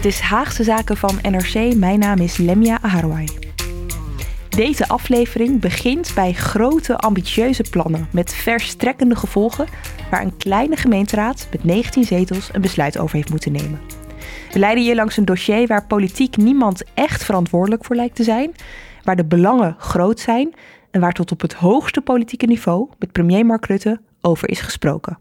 Dit is Haagse Zaken van NRC. Mijn naam is Lemia Aharwai. Deze aflevering begint bij grote ambitieuze plannen met verstrekkende gevolgen waar een kleine gemeenteraad met 19 zetels een besluit over heeft moeten nemen. We leiden hier langs een dossier waar politiek niemand echt verantwoordelijk voor lijkt te zijn, waar de belangen groot zijn en waar tot op het hoogste politieke niveau met premier Mark Rutte over is gesproken.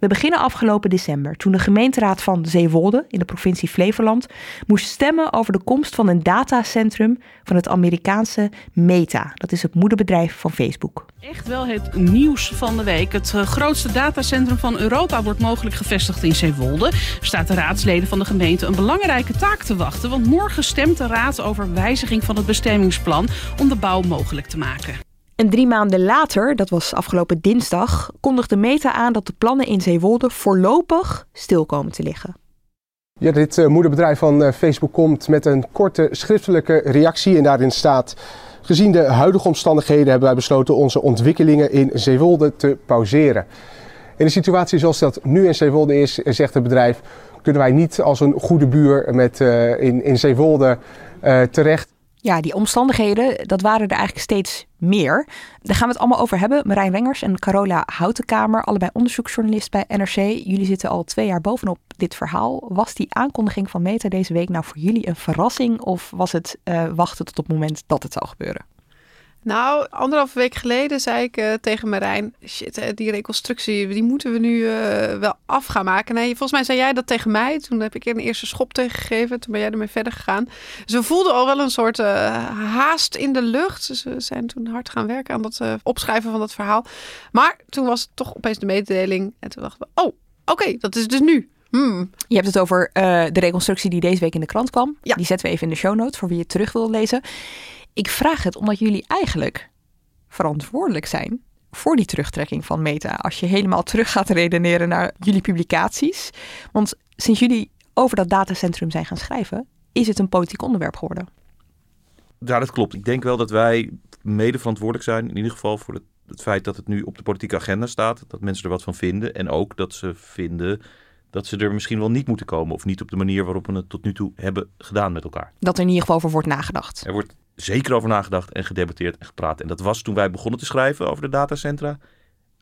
We beginnen afgelopen december, toen de gemeenteraad van Zeewolde in de provincie Flevoland moest stemmen over de komst van een datacentrum van het Amerikaanse Meta. Dat is het moederbedrijf van Facebook. Echt wel het nieuws van de week. Het eh, grootste datacentrum van Europa wordt mogelijk gevestigd in Zeewolde. Staat de raadsleden van de gemeente een belangrijke taak te wachten, want morgen stemt de raad over wijziging van het bestemmingsplan om de bouw mogelijk te maken. En drie maanden later, dat was afgelopen dinsdag, kondigde Meta aan dat de plannen in Zeewolde voorlopig stil komen te liggen. Ja, dit uh, moederbedrijf van uh, Facebook komt met een korte schriftelijke reactie en daarin staat... Gezien de huidige omstandigheden hebben wij besloten onze ontwikkelingen in Zeewolde te pauzeren. In de situatie zoals dat nu in Zeewolde is, zegt het bedrijf, kunnen wij niet als een goede buur met, uh, in, in Zeewolde terecht. Ja, die omstandigheden, dat waren er eigenlijk steeds meer. Daar gaan we het allemaal over hebben. Marijn Rengers en Carola Houtenkamer, allebei onderzoeksjournalist bij NRC. Jullie zitten al twee jaar bovenop dit verhaal. Was die aankondiging van Meta deze week nou voor jullie een verrassing? Of was het uh, wachten tot het moment dat het zou gebeuren? Nou, anderhalve week geleden zei ik uh, tegen Marijn: shit, die reconstructie, die moeten we nu uh, wel af gaan maken. Nee, volgens mij zei jij dat tegen mij. Toen heb ik een eerste schop tegen gegeven. Toen ben jij ermee verder gegaan. Dus we voelden al wel een soort uh, haast in de lucht. Dus we zijn toen hard gaan werken aan dat opschrijven van dat verhaal. Maar toen was het toch opeens de mededeling. En toen dachten we: oh, oké, okay, dat is dus nu. Hmm. Je hebt het over de reconstructie die deze week in de krant kwam. Ja. Die zetten we even in de show notes voor wie het terug wil lezen. Ik vraag het omdat jullie eigenlijk verantwoordelijk zijn voor die terugtrekking van Meta. Als je helemaal terug gaat redeneren naar jullie publicaties. Want sinds jullie over dat datacentrum zijn gaan schrijven, is het een politiek onderwerp geworden. Ja, dat klopt. Ik denk wel dat wij mede verantwoordelijk zijn, in ieder geval voor het, het feit dat het nu op de politieke agenda staat. Dat mensen er wat van vinden. En ook dat ze vinden dat ze er misschien wel niet moeten komen. Of niet op de manier waarop we het tot nu toe hebben gedaan met elkaar. Dat er in ieder geval over wordt nagedacht. Er wordt zeker over nagedacht en gedebatteerd en gepraat. En dat was toen wij begonnen te schrijven over de datacentra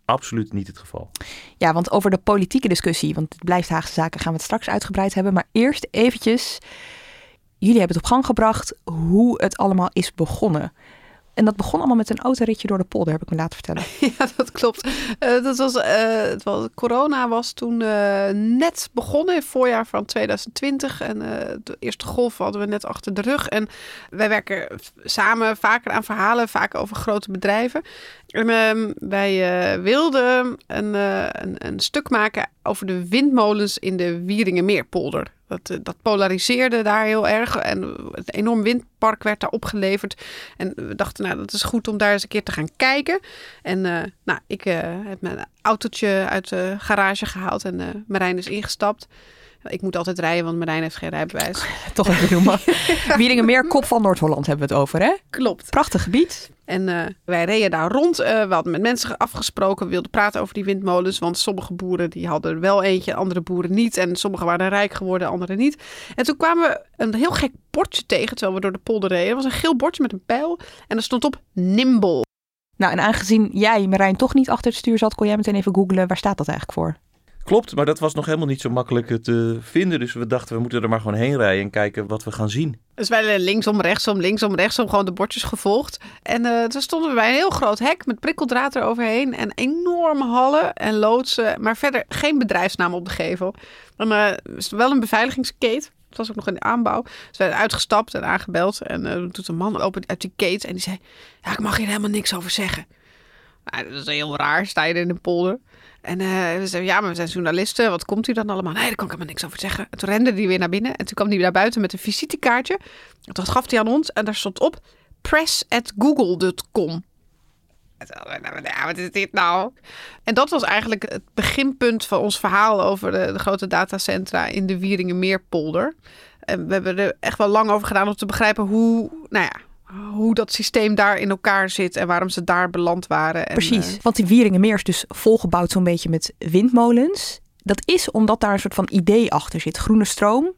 absoluut niet het geval. Ja, want over de politieke discussie, want het blijft Haagse Zaken, gaan we het straks uitgebreid hebben. Maar eerst eventjes, jullie hebben het op gang gebracht hoe het allemaal is begonnen. En dat begon allemaal met een autoritje door de polder, heb ik me laten vertellen. Ja, dat klopt. Uh, dat was, uh, het was, corona was toen uh, net begonnen, in het voorjaar van 2020. En de eerste golf hadden we net achter de rug. En wij werken samen vaker aan verhalen, vaak over grote bedrijven. Ehm, wij wilden een, een, een stuk maken over de windmolens in de Wieringenmeerpolder. Dat, eh, dat polariseerde daar heel erg. En een enorm windpark werd daar opgeleverd. En we dachten, nou, dat is goed om daar eens een keer te gaan kijken. En nou, ik heb mijn autootje uit de garage gehaald en Marijn is ingestapt. Ik moet altijd rijden, want Marijn heeft geen rijbewijs. Toch even noemen. Wieringenmeer, kop van Noord-Holland hebben we het over, hè? Klopt. Prachtig gebied. En uh, wij reden daar rond. Uh, we hadden met mensen afgesproken. We wilden praten over die windmolens. Want sommige boeren die hadden er wel eentje, andere boeren niet. En sommigen waren rijk geworden, anderen niet. En toen kwamen we een heel gek bordje tegen terwijl we door de polder reden. Het was een geel bordje met een pijl. En er stond op Nimble. Nou, en aangezien jij, Marijn, toch niet achter het stuur zat, kon jij meteen even googlen, waar staat dat eigenlijk voor? Klopt, maar dat was nog helemaal niet zo makkelijk te vinden. Dus we dachten, we moeten er maar gewoon heen rijden en kijken wat we gaan zien. Dus wij linksom, rechtsom, linksom, rechtsom gewoon de bordjes gevolgd. En uh, toen stonden we bij een heel groot hek met prikkeldraad eroverheen. En enorme hallen en loodsen. Maar verder geen bedrijfsnaam op de gevel. En uh, wel een beveiligingskate. Het was ook nog in de aanbouw. We werden uitgestapt en aangebeld. En toen een man open uit die kate en die zei... Ja, ik mag hier helemaal niks over zeggen. Dat is heel raar. Sta je er in een polder. En uh, we zeiden, ja, maar we zijn journalisten. Wat komt u dan allemaal? Nee, daar kan ik helemaal niks over zeggen. En toen rende hij weer naar binnen. En toen kwam hij naar buiten met een visitekaartje. Dat gaf hij aan ons. En daar stond op press at google.com. Ja, wat is dit nou? En dat was eigenlijk het beginpunt van ons verhaal over de, de grote datacentra in de Wieringenmeerpolder. En we hebben er echt wel lang over gedaan om te begrijpen hoe, nou ja, hoe dat systeem daar in elkaar zit en waarom ze daar beland waren. En, Precies, uh... want die Wieringenmeer is dus volgebouwd zo'n beetje met windmolens. Dat is omdat daar een soort van idee achter zit, groene stroom.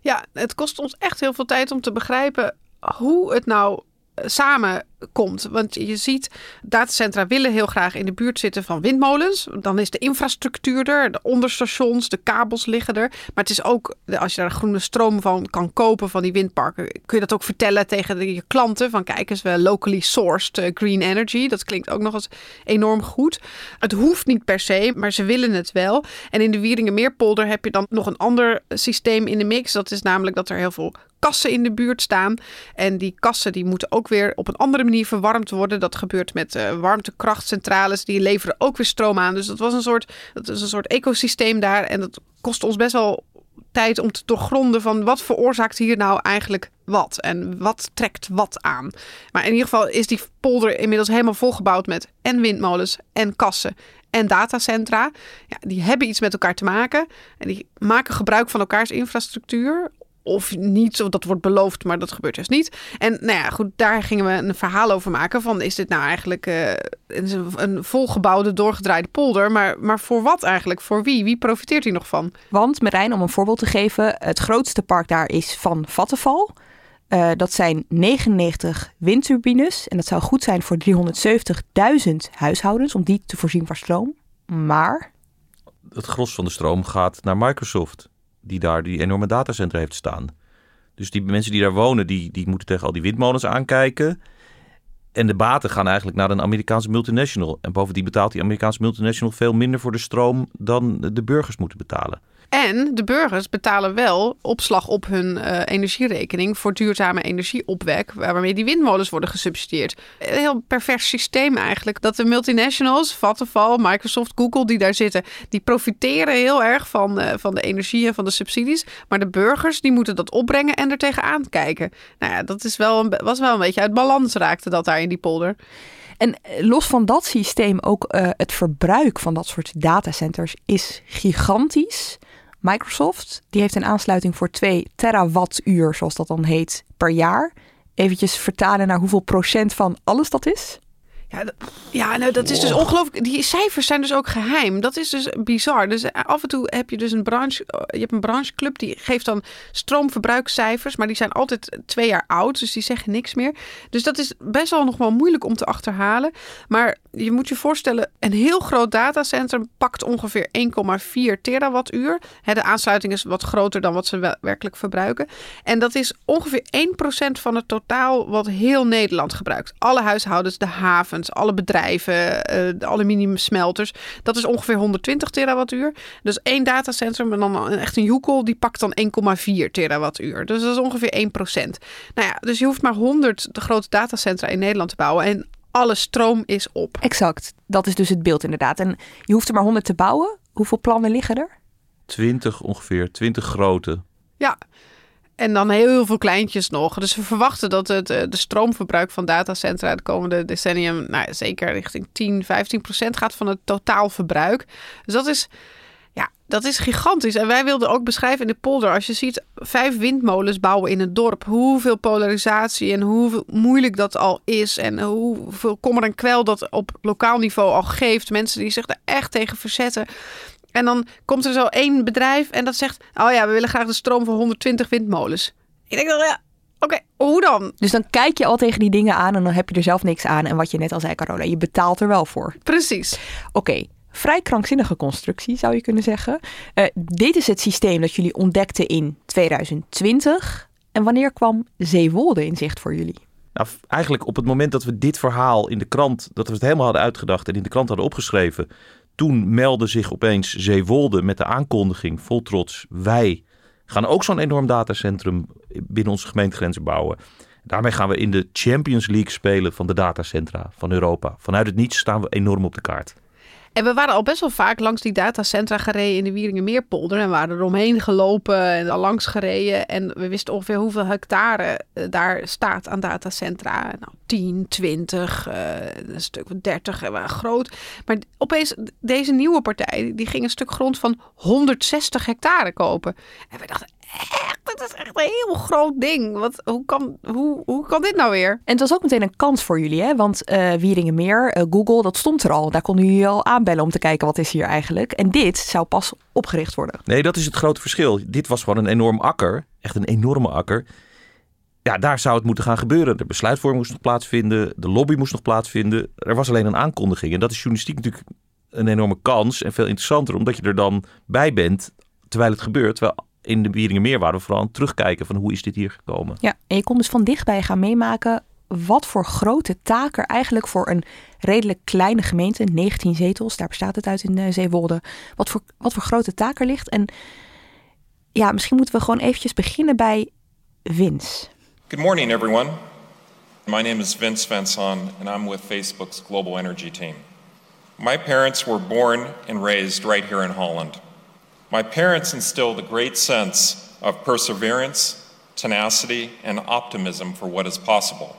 Ja, het kost ons echt heel veel tijd om te begrijpen hoe het nou samen komt. Want je ziet, datacentra willen heel graag in de buurt zitten van windmolens. Dan is de infrastructuur er, de onderstations, de kabels liggen er. Maar het is ook, als je daar groene stroom van kan kopen van die windparken, kun je dat ook vertellen tegen je klanten. Van kijk eens, we locally sourced eh, green energy. Dat klinkt ook nog eens enorm goed. Het hoeft niet per se, maar ze willen het wel. En in de Wieringenmeerpolder heb je dan nog een ander systeem in de mix. Dat is namelijk dat er heel veel kassen in de buurt staan. En die kassen die moeten ook weer op een andere manier verwarmd worden. Dat gebeurt met uh, warmtekrachtcentrales. Die leveren ook weer stroom aan. Dus dat was een soort, dat is een soort ecosysteem daar. En dat kost ons best wel tijd om te doorgronden van wat veroorzaakt hier nou eigenlijk wat en wat trekt wat aan. Maar in ieder geval is die polder inmiddels helemaal volgebouwd met en windmolens en kassen en datacentra. Ja, die hebben iets met elkaar te maken en die maken gebruik van elkaars infrastructuur of niet, of dat wordt beloofd, maar dat gebeurt juist niet. En nou ja, goed, daar gingen we een verhaal over maken van is dit nou eigenlijk uh, een, een volgebouwde, doorgedraaide polder, maar, maar voor wat eigenlijk? Voor wie? Wie profiteert hier nog van? Want Marijn, om een voorbeeld te geven, het grootste park daar is van Vattenval. Uh, dat zijn 99 windturbines en dat zou goed zijn voor 370.000 huishoudens om die te voorzien van stroom. Maar... Het gros van de stroom gaat naar Microsoft die daar die enorme datacentra heeft staan. Dus die mensen die daar wonen, die, die moeten tegen al die windmolens aankijken. En de baten gaan eigenlijk naar een Amerikaanse multinational. En bovendien betaalt die Amerikaanse multinational veel minder voor de stroom dan de burgers moeten betalen. En de burgers betalen wel opslag op hun uh, energierekening voor duurzame energieopwek, waarmee die windmolens worden gesubsidieerd. Een heel pervers systeem eigenlijk. Dat de multinationals, Vattenfall, Microsoft, Google, die daar zitten, die profiteren heel erg van, uh, van de energie en van de subsidies. Maar de burgers, die moeten dat opbrengen en er tegenaan kijken. Nou ja, dat is wel een, was wel een beetje uit balans raakte dat daar in die polder. En los van dat systeem ook het verbruik van dat soort datacenters is gigantisch. Microsoft die heeft een aansluiting voor 2 terawattuur, zoals dat dan heet, per jaar. Eventjes vertalen naar hoeveel procent van alles dat is. Ja, ja nou, dat is dus ongelooflijk. Die cijfers zijn dus ook geheim. Dat is dus bizar. Dus eh, af en toe heb je dus een branche. Eh, je hebt een brancheclub die geeft dan stroomverbruikscijfers. Maar die zijn altijd twee jaar oud. Dus die zeggen niks meer. Dus dat is best wel nog wel moeilijk om te achterhalen. Maar je moet je voorstellen, een heel groot datacentrum pakt ongeveer 1,4 terawattuur. De aansluiting is wat groter dan wat ze werkelijk verbruiken. En dat is ongeveer 1% van het totaal wat heel Nederland gebruikt. Alle huishoudens, de haven alle bedrijven, uh, de aluminiumsmelters. Dat is ongeveer 120 terawattuur. Dus één datacentrum en dan echt een joekel, die pakt dan 1,4 terawattuur. Dus dat is ongeveer 1 procent. Nou ja, dus je hoeft maar 100 de grote datacentra in Nederland te bouwen en alle stroom is op. Exact, dat is dus het beeld inderdaad. En je hoeft er maar 100 te bouwen. Hoeveel plannen liggen er? 20 ongeveer, 20 grote. Ja, en dan heel veel kleintjes nog. Dus we verwachten dat het eh, de stroomverbruik van datacentra de komende decennium nou, zeker richting 10, 15 procent gaat van het totaalverbruik. Dus dat is, ja, dat is gigantisch. En wij wilden ook beschrijven in de polder, als je ziet vijf windmolens bouwen in het dorp, hoeveel polarisatie en hoe moeilijk dat al is. En hoeveel kommer en kwel dat op lokaal niveau al geeft. Mensen die zich er echt tegen verzetten. En dan komt er zo één bedrijf en dat zegt: Oh ja, we willen graag de stroom van 120 windmolens. Ik denk dan, ja, Oké, hoe dan? Dus dan kijk je al tegen die dingen aan en dan heb je er zelf niks aan. En wat je net al zei, Carola, je betaalt er wel voor. Precies. Oké, vrij krankzinnige constructie zou je kunnen zeggen. Uh, dit is het systeem dat jullie ontdekten in 2020. En wanneer kwam Zeewolde in zicht voor jullie? Nou, eigenlijk op het moment dat we dit verhaal in de krant, dat we het helemaal hadden uitgedacht en in de krant hadden opgeschreven, toen meldde zich opeens Zeewolde met de aankondiging vol trots: wij gaan ook zo'n enorm datacentrum binnen onze gemeentegrenzen bouwen. Daarmee gaan we in de Champions League spelen van de datacentra van Europa. Vanuit het niets staan we enorm op de kaart. En we waren al best wel vaak langs die datacentra gereden in de Wieringenmeerpolder. En waren er omheen gelopen en al langs gereden. En we wisten ongeveer hoeveel hectare eh, daar staat aan datacentra. Nou, 10, 20, uh, een stuk van 30, uh, groot. Maar opeens, deze nieuwe partij, die ging een stuk grond van 160 hectare kopen. En we dachten, echt, dit is echt een heel groot ding. Wat, hoe, kan, hoe, hoe kan dit nou weer? En het was ook meteen een kans voor jullie, hè? Want uh, Wieringenmeer, uh, Google, dat stond er al. Daar konden jullie al aanbellen om te kijken wat is hier eigenlijk. En dit zou pas opgericht worden. Nee, dat is het grote verschil. Dit was gewoon een enorm akker. Echt een enorme akker. Ja, daar zou het moeten gaan gebeuren. De besluitvorming moest nog plaatsvinden. De lobby moest nog plaatsvinden. Er was alleen een aankondiging. En dat is journalistiek natuurlijk een enorme kans. En veel interessanter, omdat je er dan bij bent terwijl het gebeurt. Terwijl in de Wieringenmeer waren we vooral aan het terugkijken van hoe is dit hier gekomen. Ja, en je kon dus van dichtbij gaan meemaken wat voor grote taak er eigenlijk voor een redelijk kleine gemeente, 19 zetels, daar bestaat het uit in uh, Zeewolde, wat voor, wat voor grote taak er ligt. En ja, misschien moeten we gewoon eventjes beginnen bij Vince. Good morning everyone. My name is Vince Vanson and I'm with Facebook's Global Energy team. My parents were born and raised right here in Holland. My parents instilled a great sense of perseverance, tenacity, and optimism for what is possible.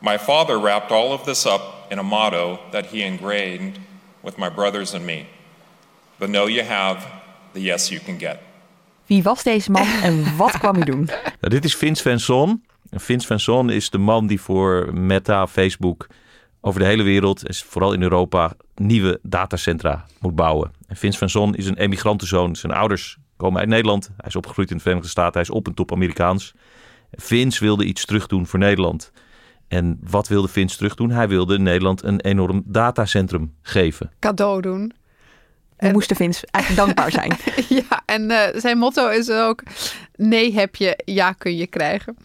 My father wrapped all of this up in a motto that he ingrained with my brothers and me The no you have, the yes you can get. Wie was deze man en wat kwam hij doen? Nou, dit is Vince Vanson. Vince Vanson is de man die voor Meta, Facebook, over de hele wereld, vooral in Europa, nieuwe datacentra moet bouwen. En Vince van Zon is een emigrantenzoon. Zijn ouders komen uit Nederland. Hij is opgegroeid in de Verenigde Staten. Hij is op en top Amerikaans. Vince wilde iets terugdoen voor Nederland. En wat wilde Vince terugdoen? Hij wilde Nederland een enorm datacentrum geven. Cadeau doen. We en... moesten Vince eigenlijk dankbaar zijn. ja, en uh, zijn motto is ook: nee heb je, ja kun je krijgen.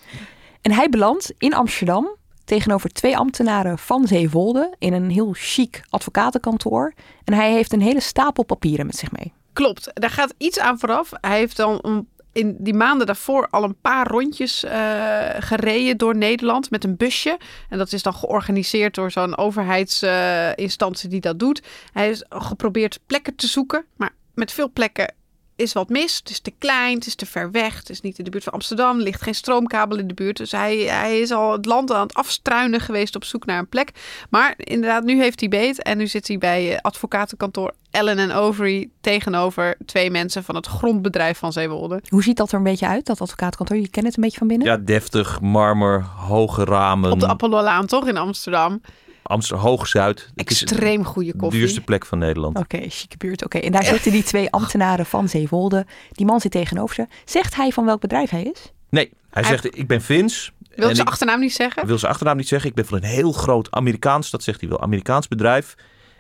En hij belandt in Amsterdam tegenover twee ambtenaren van Zeewolde in een heel chic advocatenkantoor. En hij heeft een hele stapel papieren met zich mee. Klopt, daar gaat iets aan vooraf. Hij heeft dan in die maanden daarvoor al een paar rondjes uh, gereden door Nederland met een busje. En dat is dan georganiseerd door zo'n overheidsinstantie uh, die dat doet. Hij is geprobeerd plekken te zoeken, maar met veel plekken is wat mis. Het is te klein, het is te ver weg. Het is niet in de buurt van Amsterdam. Er ligt geen stroomkabel in de buurt. Dus hij, hij is al het land aan het afstruinen geweest op zoek naar een plek. Maar inderdaad, nu heeft hij beet. En nu zit hij bij eh, advocatenkantoor Ellen Overy tegenover twee mensen van het grondbedrijf van Zeewolde. Hoe ziet dat er een beetje uit, dat advocatenkantoor? Je kent het een beetje van binnen? Ja, deftig, marmer, hoge ramen. Op de Apollo-laan, toch, in Amsterdam? Amsterdam Hoog-Zuid. Extreem goede koffie. De duurste plek van Nederland. Oké, okay, chique buurt. Oké, en daar zitten die twee ambtenaren van Zeewolde. Die man zit tegenover ze. Zegt hij van welk bedrijf hij is? Nee, hij, hij... zegt ik ben Vins. Wil zijn achternaam niet zeggen? Wil zijn achternaam niet zeggen. Ik ben van een heel groot Amerikaans, dat zegt hij wel, Amerikaans bedrijf.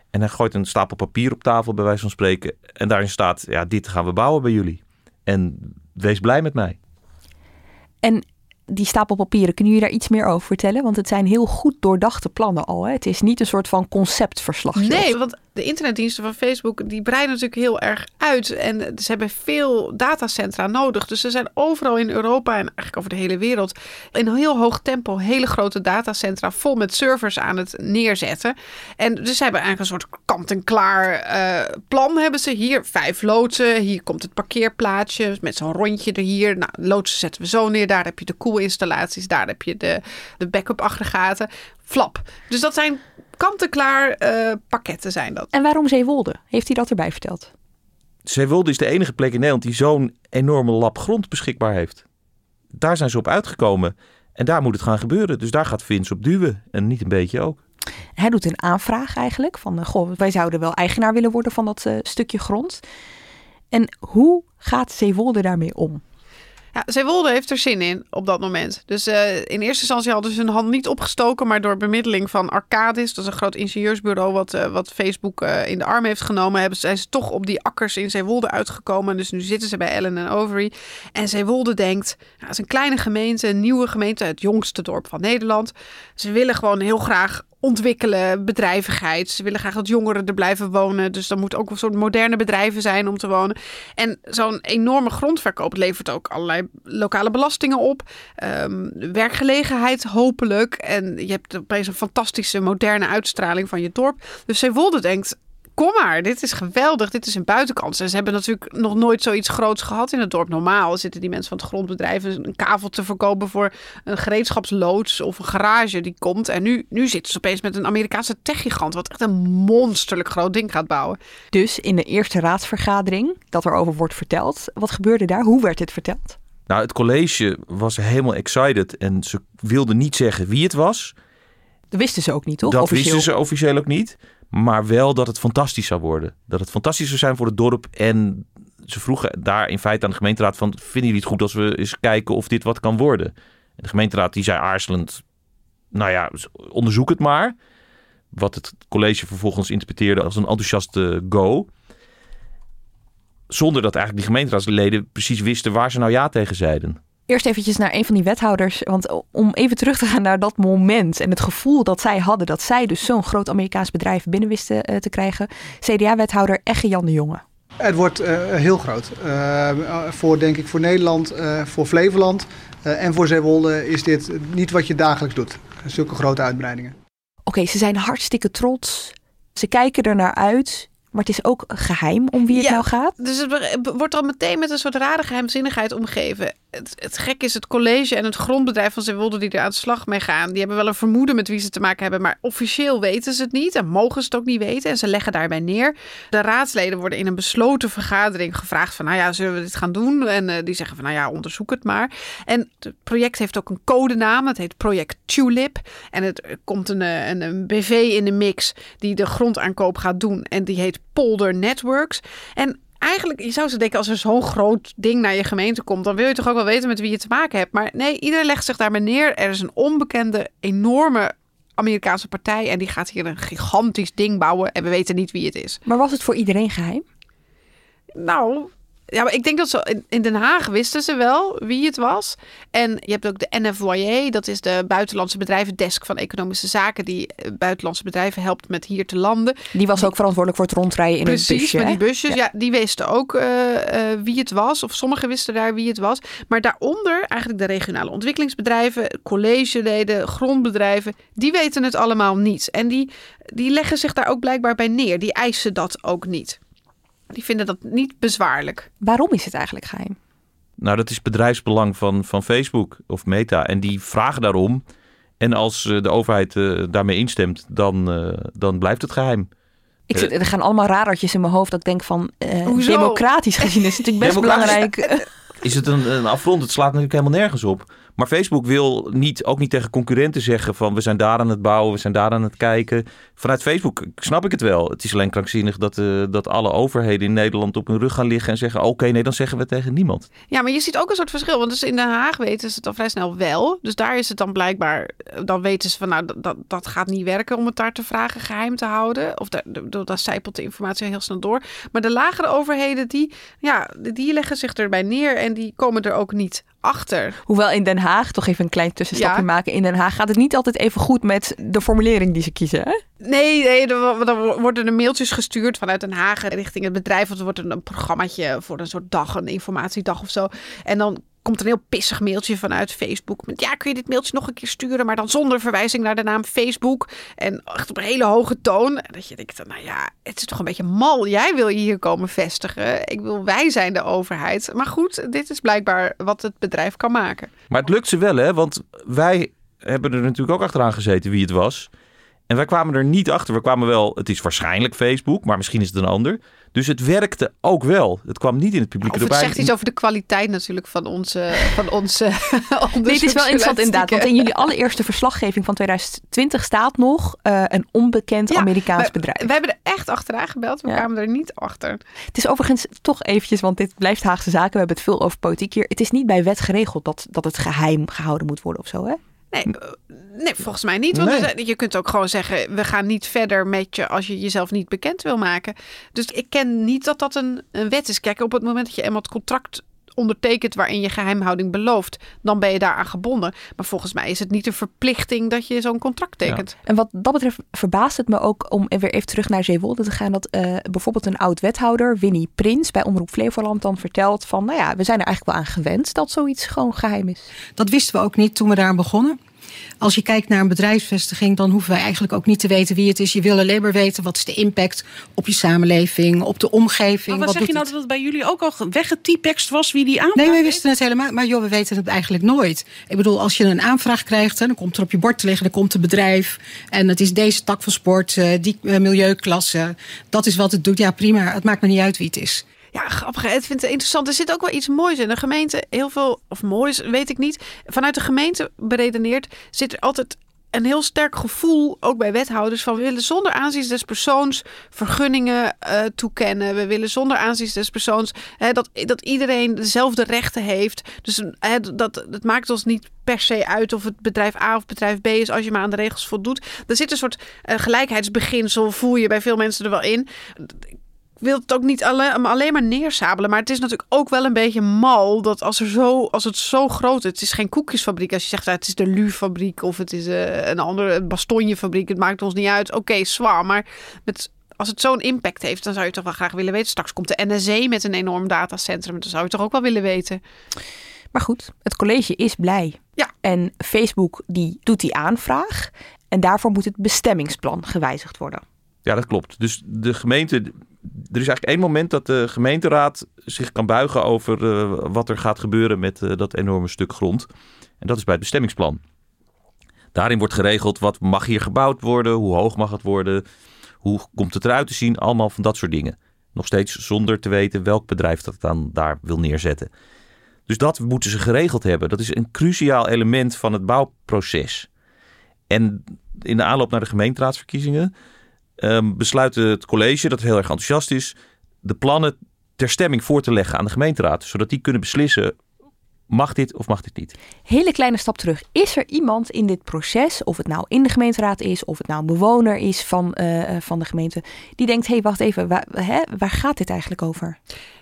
En hij gooit een stapel papier op tafel, bij wijze van spreken. En daarin staat, ja, dit gaan we bouwen bij jullie. En wees blij met mij. En die stapel papieren, kun je daar iets meer over vertellen? Want het zijn heel goed doordachte plannen al. Hè? Het is niet een soort van conceptverslag. Nee, want de internetdiensten van Facebook die breiden natuurlijk heel ererg uit. En ze hebben veel datacentra nodig. Dus ze zijn overal in Europa en eigenlijk over de hele wereld in heel hoog tempo hele grote datacentra vol met servers aan het neerzetten. En dus ze hebben eigenlijk een soort kant-en-klaar uh, plan hebben ze. Hier vijf loodsen, hier komt het parkeerplaatsje met zo'n rondje er hier. Nou, loodsen zetten we zo neer. Daar heb je de koelinstallaties, daar heb je de, de backup aggregaten. Flap. Dus dat zijn kant-en-klaar uh, pakketten zijn dat. En waarom Zeewolde? Heeft hij dat erbij verteld? Zeewolde is de enige plek in Nederland die zo'n enorme lap grond beschikbaar heeft. Daar zijn ze op uitgekomen. En daar moet het gaan gebeuren. Dus daar gaat Vince op duwen. En niet een beetje ook. Hij doet een aanvraag eigenlijk. Van, uh, goh, wij zouden wel eigenaar willen worden van dat uh, stukje grond. En hoe gaat Zeewolde daarmee om? Ja, Zeewolde heeft er zin in op dat moment. Dus uh, in eerste instantie hadden ze hun hand niet opgestoken, maar door bemiddeling van Arcadis, dat is een groot ingenieursbureau wat, uh, wat Facebook uh, in de arm heeft genomen, hebben, zijn ze toch op die akkers in Zeewolde uitgekomen. Dus nu zitten ze bij Ellen en Overy. En Zeewolde denkt, nou, het is een kleine gemeente, een nieuwe gemeente, het jongste dorp van Nederland. Ze willen gewoon heel graag ontwikkelen, bedrijvigheid. Ze willen graag dat jongeren er blijven wonen. Dus dan moet ook een soort moderne bedrijven zijn om te wonen. En zo'n enorme grondverkoop levert ook allerlei lokale belastingen op. Um, werkgelegenheid hopelijk. En je hebt opeens een fantastische moderne uitstraling van je dorp. Dus Zeewolde denkt, kom maar, dit is geweldig, dit is een buitenkans. En ze hebben natuurlijk nog nooit zoiets groots gehad in het dorp. Normaal zitten die mensen van het grondbedrijf een kavel te verkopen voor een gereedschapsloods of een garage die komt. En nu, nu zitten ze opeens met een Amerikaanse techgigant, wat echt een monsterlijk groot ding gaat bouwen. Dus in de eerste raadsvergadering dat er over wordt verteld, wat gebeurde daar? Hoe werd dit verteld? Nou, het college was helemaal excited en ze wilden niet zeggen wie het was. Dat wisten ze ook niet, toch? Dat officieel. wisten ze officieel ook niet. Maar wel dat het fantastisch zou worden. Dat het fantastisch zou zijn voor het dorp. En ze vroegen daar in feite aan de gemeenteraad van... vinden jullie het goed als we eens kijken of dit wat kan worden? En de gemeenteraad die zei aarzelend... nou ja, onderzoek het maar. Wat het college vervolgens interpreteerde als een enthousiaste go. Zonder dat eigenlijk die gemeenteraadsleden precies wisten waar ze nou ja tegen zeiden eerst eventjes naar een van die wethouders. Want om even terug te gaan naar dat moment en het gevoel dat zij hadden dat zij dus zo'n groot Amerikaans bedrijf binnen wisten uh, te krijgen. CDA-wethouder Egge Jan de Jonge. Het wordt uh, heel groot. Uh, voor denk ik voor Nederland, voor Flevoland en voor Zeewolde is dit niet wat je dagelijks doet. Zulke grote uitbreidingen. Oké, okay, ze zijn hartstikke trots. Ze kijken er naar uit. Maar het is ook geheim om wie het nou gaat. Dus het wordt al meteen met een soort rare geheimzinnigheid omgeven. Het, het gek is het college en het grondbedrijf van Zeewolde die er aan de slag mee gaan. Die hebben wel een vermoeden met wie ze te maken hebben. Maar officieel weten ze het niet en mogen ze het ook niet weten. En ze leggen daarbij neer. De raadsleden worden in een besloten vergadering gevraagd van... nou ja, zullen we dit gaan doen? En uh, die zeggen van nou ja, onderzoek het maar. En het project heeft ook een codenaam. Het heet Project Tulip. En het komt een, eh, een, een BV in de mix die de grondaankoop gaat doen. En die heet Polder Networks. En eigenlijk, je zou ze denken, als er zo'n groot ding naar je gemeente komt, dan wil je toch ook wel weten met wie je te maken hebt. Maar nee, iedereen legt zich daar maar neer. Er is een onbekende, enorme Amerikaanse partij en die gaat hier een gigantisch ding bouwen en we weten niet wie het is. Maar was het voor iedereen geheim? Nou, ja, maar ik denk dat ze in Den Haag wisten ze wel wie het was. En je hebt ook de NFYA, dat is de buitenlandse bedrijvendesk van economische zaken, die eh, buitenlandse bedrijven helpt met hier te landen. Die was ook verantwoordelijk voor het rondrijden in Precies, een busje. Precies, met die busjes. Ja. die wisten ook uh, uh, wie het was, of sommigen wisten daar wie het was. Maar daaronder eigenlijk de regionale ontwikkelingsbedrijven, collegeleden, grondbedrijven, die weten het allemaal niet. En die, die leggen zich daar ook blijkbaar bij neer. Die eisen dat ook niet. Die vinden dat niet bezwaarlijk. Waarom is het eigenlijk geheim? Nou, dat is bedrijfsbelang van, van Facebook of Meta. En die vragen daarom. En als eh, de overheid uh, daarmee instemt, dan, uh, dan blijft het geheim. Ik zit, er gaan allemaal radertjes in mijn hoofd dat ik denk van... democratisch gezien is het natuurlijk best belangrijk. Is het een, een afrond? Het slaat natuurlijk helemaal nergens op. Maar Facebook wil niet, ook niet tegen concurrenten zeggen van we zijn daar aan het bouwen, we zijn daar aan het kijken. Vanuit Facebook snap ik het wel. Het is alleen krankzinnig dat, uh, dat alle overheden in Nederland op hun rug gaan liggen en zeggen oké, nee, dan zeggen we tegen niemand. Ja, maar je ziet ook een soort verschil. Want dus in Den Haag weten ze het al vrij snel wel. Dus daar is het dan blijkbaar, dan weten ze van nou, dat, dat gaat niet werken om het daar te vragen geheim te houden. Of daar, daar zijpelt de informatie heel snel door. Maar de lagere overheden, die, ja, die leggen zich erbij neer en die komen er ook niet achter. Hoewel in Den Haag, toch even een klein tussenstapje maken. In Den Haag gaat het niet altijd even goed met de formulering die ze kiezen. Hè? Nee, nee, er worden er mailtjes gestuurd vanuit Den Haag richting het bedrijf. Of er wordt een, een programmaatje voor een soort dag, een informatiedag of zo. En dan komt een heel pissig mailtje vanuit Facebook. Met ja, kun je dit mailtje nog een keer sturen, maar dan zonder verwijzing naar de naam Facebook. En echt op een hele hoge toon. En dat je denkt, nou ja, het is toch een beetje mal. Jij wil je hier komen vestigen. Ik wil, wij zijn de overheid. Maar goed, dit is blijkbaar wat het bedrijf kan maken. Maar het lukt ze wel, hè? Want wij hebben er natuurlijk ook achteraan gezeten wie het was. En wij kwamen er niet achter. We kwamen wel, het is waarschijnlijk Facebook, maar misschien is het een ander. Dus het werkte ook wel. Het kwam niet in het publiek Of het erbij. zegt iets over de kwaliteit natuurlijk van onze, van onze Nee, het is wel interessant inderdaad, want in jullie allereerste verslaggeving van 2020 staat nog eh, een onbekend Amerikaans we, bedrijf. We hebben er echt achteraan gebeld, we kwamen er niet achter. Het is overigens toch eventjes, want dit blijft Haagse zaken, we hebben het veel over politiek hier. Het is niet bij wet geregeld dat, dat het geheim gehouden moet worden of zo, hè? Nee, eh, nee, volgens mij niet. Want Nee. je kunt ook gewoon zeggen: we gaan niet verder met je als je jezelf niet bekend wil maken. Dus ik ken niet dat dat een, een wet is. Kijk, op het moment dat je eenmaal het contract ondertekent waarin je geheimhouding belooft, dan ben je daaraan gebonden. Maar volgens mij is het niet een verplichting dat je zo'n contract tekent. En wat dat betreft verbaast het me ook om weer even terug naar Zeewolde te gaan. Dat eh, bijvoorbeeld een oud wethouder, Winnie Prins, bij Omroep Flevoland dan vertelt van, nou ja, we zijn er eigenlijk wel aan gewend dat zoiets gewoon geheim is. Dat wisten we ook niet toen we daar begonnen. Als je kijkt naar een bedrijfsvestiging, dan hoeven wij eigenlijk ook niet te weten wie het is. Je wil alleen maar weten wat is de impact op je samenleving, op de omgeving. Maar wat, zeg je nou het? dat het bij jullie ook al weggetypext was wie die aan? Nee, wij wisten het helemaal. Maar joh, we weten het eigenlijk nooit. Ik bedoel, als je een aanvraag krijgt, hè, dan komt er op je bord te liggen, dan komt een bedrijf. En het is deze tak van sport, eh, die eh, milieuklasse. Dat is wat het doet. Ja, prima. Het maakt me niet uit wie het is. Ja, grappig. hè? Ik vind het interessant. Er zit ook wel iets moois in. De gemeente, heel veel, of moois, weet ik niet. Vanuit de gemeente beredeneerd zit er altijd een heel sterk gevoel, ook bij wethouders, van we willen zonder aanzien des persoons vergunningen eh, toekennen. We willen zonder aanzien des persoons hè, dat, dat iedereen dezelfde rechten heeft. Dus hè, dat, het maakt ons niet per se uit of het bedrijf A of bedrijf B is als je maar aan de regels voldoet. Er zit een soort eh, gelijkheidsbeginsel, voel je bij veel mensen er wel in wil het ook niet alleen, alleen maar neersabelen. Maar het is natuurlijk ook wel een beetje mal dat als, er zo, als het zo groot is. Het is geen koekjesfabriek. Als je zegt, ah, het is de Lu-fabriek of het is eh, een andere bastonjefabriek. Het maakt ons niet uit. Oké, zwaar. Maar met, als het zo'n impact heeft, dan zou je toch wel graag willen weten. Straks komt de NSE met een enorm datacentrum. Dan zou je toch ook wel willen weten. Maar goed, het college is blij. Ja. En Facebook die doet die aanvraag en daarvoor moet het bestemmingsplan gewijzigd worden. Ja, dat klopt. Dus de gemeente. Er is eigenlijk één moment dat de gemeenteraad zich kan buigen over eh, wat er gaat gebeuren met eh, dat enorme stuk grond. En dat is bij het bestemmingsplan. Daarin wordt geregeld wat mag hier gebouwd worden, hoe hoog mag het worden, hoe komt het eruit te zien, allemaal van dat soort dingen. Nog steeds zonder te weten welk bedrijf dat dan daar wil neerzetten. Dus dat moeten ze geregeld hebben. Dat is een cruciaal element van het bouwproces. En in de aanloop naar de gemeenteraadsverkiezingen um, besluit het college, dat heel erg enthousiast is, de plannen ter stemming voor te leggen aan de gemeenteraad. Zodat die kunnen beslissen, mag dit of mag dit niet? Hele kleine stap terug. Is er iemand in dit proces, of het nou in de gemeenteraad is, of het nou een bewoner is van, uh, van de gemeente, die denkt, hé, hey, wacht even, waar, hè, waar gaat dit eigenlijk over?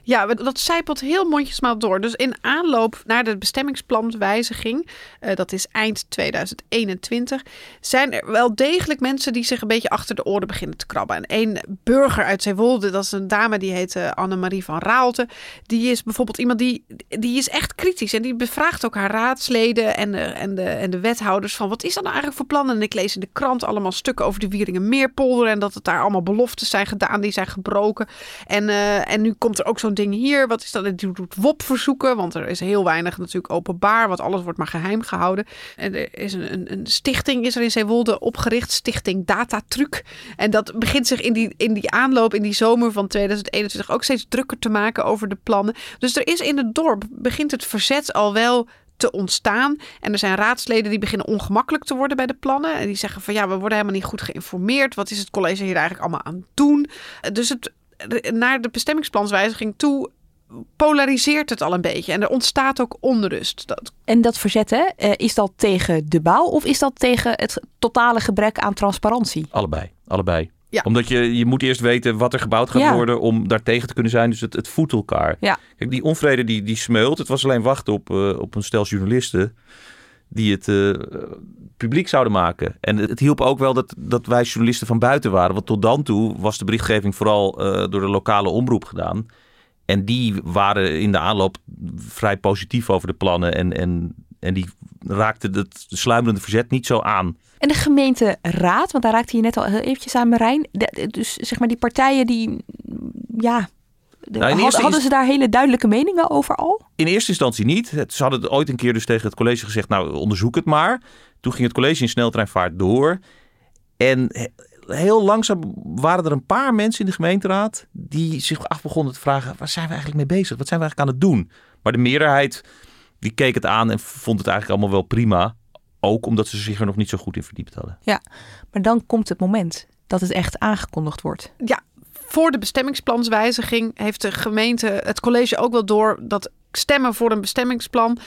Ja, dat zijpelt heel mondjesmaat door. Dus in aanloop naar de bestemmingsplanwijziging, uh, dat is eind 2021, zijn er wel degelijk mensen die zich een beetje achter de oren beginnen te krabben. En één burger uit Zeewolde, dat is een dame die heet uh, Annemarie van Raalte, die is bijvoorbeeld iemand die, die is echt kritisch en die bevraagt ook haar raadsleden en de, en, de, en de wethouders van wat is dat nou eigenlijk voor plannen? En ik lees in de krant allemaal stukken over de Wieringenmeerpolder en dat het daar allemaal beloftes zijn gedaan die zijn gebroken. En, uh, en nu komt er ook zo'n ding hier. Wat is dat? Het doet WOP verzoeken, want er is heel weinig natuurlijk openbaar, want alles wordt maar geheim gehouden. En er is een, een, een stichting is er in Zeewolde opgericht, Stichting Datatruc. En dat begint zich in die, in die aanloop, in die zomer van 2021 ook steeds drukker te maken over de plannen. Dus er is in het dorp, begint het verzet al wel te ontstaan. En er zijn raadsleden die beginnen ongemakkelijk te worden bij de plannen. En die zeggen van ja, we worden helemaal niet goed geïnformeerd. Wat is het college hier eigenlijk allemaal aan het doen? Dus het, naar de bestemmingsplanswijziging toe polariseert het al een beetje. En er ontstaat ook onrust. Dat... En dat verzet, hè, is dat tegen de bouw of is dat tegen het totale gebrek aan transparantie? Allebei, allebei. Ja. Omdat je, je moet eerst weten wat er gebouwd gaat Ja. worden om daar tegen te kunnen zijn. Dus het, het voedt elkaar. Ja. Kijk, die onvrede die, die smeult. Het was alleen wachten op, eh, op een stel journalisten die het eh, publiek zouden maken. En het, het hielp ook wel dat, dat wij journalisten van buiten waren. Want tot dan toe was de berichtgeving vooral eh, door de lokale omroep gedaan. En die waren in de aanloop vrij positief over de plannen. En, en, en die raakten het sluimerende verzet niet zo aan. En de gemeenteraad, want daar raakte je net al heel eventjes aan Marijn. De- dus zeg maar die partijen die, ja, Nou, had- hadden ze daar hele duidelijke meningen over al? In eerste instantie niet. Ze hadden het ooit een keer dus tegen het college gezegd, nou onderzoek het maar. Toen ging het college in sneltreinvaart door. En heel langzaam waren er een paar mensen in de gemeenteraad die zich af begonnen te vragen: waar zijn we eigenlijk mee bezig? Wat zijn we eigenlijk aan het doen? Maar de meerderheid die keek het aan en vond het eigenlijk allemaal wel prima. Ook omdat ze zich er nog niet zo goed in verdiept hadden. Ja, maar dan komt het moment dat het echt aangekondigd wordt. Ja, voor de bestemmingsplanswijziging heeft de gemeente, het college ook wel door dat stemmen voor een bestemmingsplan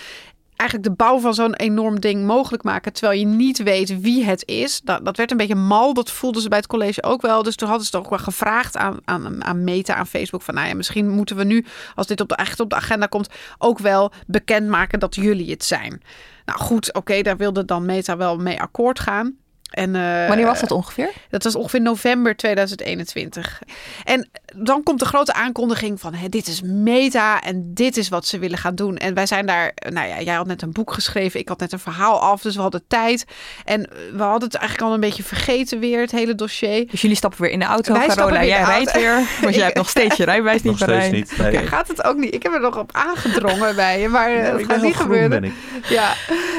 eigenlijk de bouw van zo'n enorm ding mogelijk maken. Terwijl je niet weet wie het is. Dat, dat werd een beetje mal. Dat voelden ze bij het college ook wel. Dus toen hadden ze toch wel gevraagd aan, aan, aan Meta, aan Facebook. Van nou ja, misschien moeten we nu, als dit op de, echt op de agenda komt, ook wel bekendmaken dat jullie het zijn. Nou goed, oké, daar wilde dan Meta wel mee akkoord gaan. En, uh, Wanneer was dat ongeveer? Dat was ongeveer november 2021. En dan komt de grote aankondiging van hè, dit is meta en dit is wat ze willen gaan doen. En wij zijn daar, nou ja, jij had net een boek geschreven, ik had net een verhaal af, dus we hadden tijd. En we hadden het eigenlijk al een beetje vergeten weer, het hele dossier. Dus jullie stappen weer in de auto, wij Carola, jij rijdt weer, want jij hebt nog steeds je rijbewijs niet nog niet. Nee. Ja, gaat het ook niet? Ik heb er nog op aangedrongen bij je, maar ja, dat gaat niet gebeuren. Ja,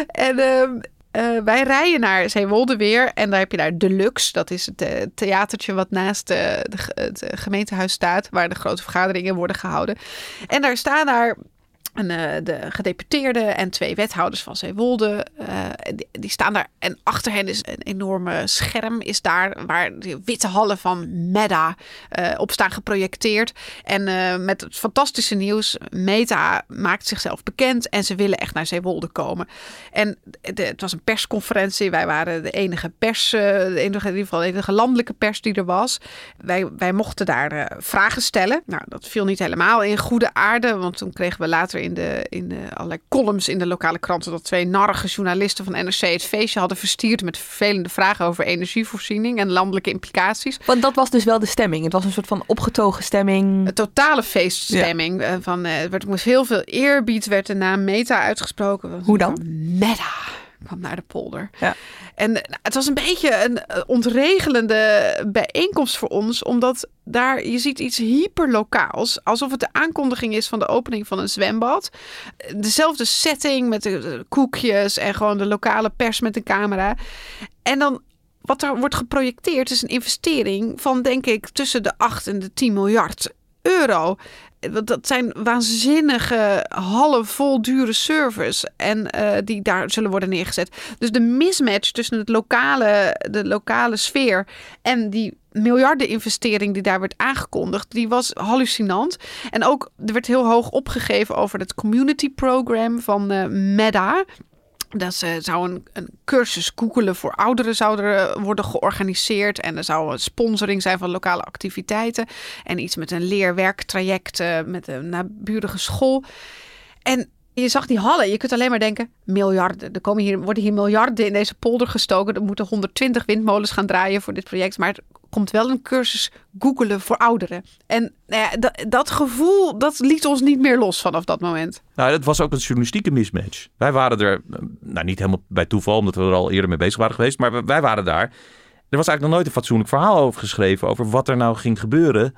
en... Uh, uh, wij rijden naar Zeewolde weer en daar heb je daar Deluxe. Dat is het uh, theatertje wat naast uh, de, het gemeentehuis staat, waar de grote vergaderingen worden gehouden. En daar staan daar en, uh, de gedeputeerden en twee wethouders van Zeewolde, uh, die, staan daar. En achter hen is een enorme scherm, is daar waar de witte hallen van Meta uh, op staan geprojecteerd. En met het fantastische nieuws, Meta maakt zichzelf bekend en ze willen echt naar Zeewolde komen. En het was een persconferentie, wij waren de enige pers, in ieder geval de enige landelijke pers die er was. Wij, wij mochten daar vragen stellen. Nou, dat viel niet helemaal in goede aarde, want toen kregen we later in de, in de allerlei columns in de lokale kranten dat twee narige journalisten van NRC het feestje hadden verstierd met vervelende vragen over energievoorziening en landelijke implicaties. Want dat was dus wel de stemming. Het was een soort van opgetogen stemming. Een totale feeststemming. Ja. Van, uh, werd met heel veel eerbied werd de naam Meta uitgesproken. Hoe dan? Meta kwam naar de polder. Ja. En nou, het was een beetje een ontregelende bijeenkomst voor ons, omdat daar je ziet iets hyperlokaals, alsof het de aankondiging is van de opening van een zwembad. Dezelfde setting met de koekjes en gewoon de lokale pers met een camera. En dan wat er wordt geprojecteerd is een investering van denk ik tussen de 8 en de 10 miljard euro dat zijn waanzinnige hallen dure servers. En uh, die daar zullen worden neergezet. Dus de mismatch tussen het lokale, de lokale sfeer en die miljardeninvestering die daar werd aangekondigd, die was hallucinant. En ook er werd heel hoog opgegeven over het community program van uh, Meta. Dat ze zou een, een, cursus googelen voor ouderen zouden worden georganiseerd. En er zou een sponsoring zijn van lokale activiteiten. En iets met een leerwerktraject uh, met een naburige school. En je zag die hallen. Je kunt alleen maar denken, miljarden. Er komen hier, worden hier miljarden in deze polder gestoken. Er moeten 120 windmolens gaan draaien voor dit project. Maar er komt wel een cursus googelen voor ouderen. En nou ja, dat, dat gevoel, dat liet ons niet meer los vanaf dat moment. Nou, dat was ook een journalistieke mismatch. Wij waren er, nou niet helemaal bij toeval, omdat we er al eerder mee bezig waren geweest. Maar wij waren daar. Er was eigenlijk nog nooit een fatsoenlijk verhaal over geschreven. Over wat er nou ging gebeuren.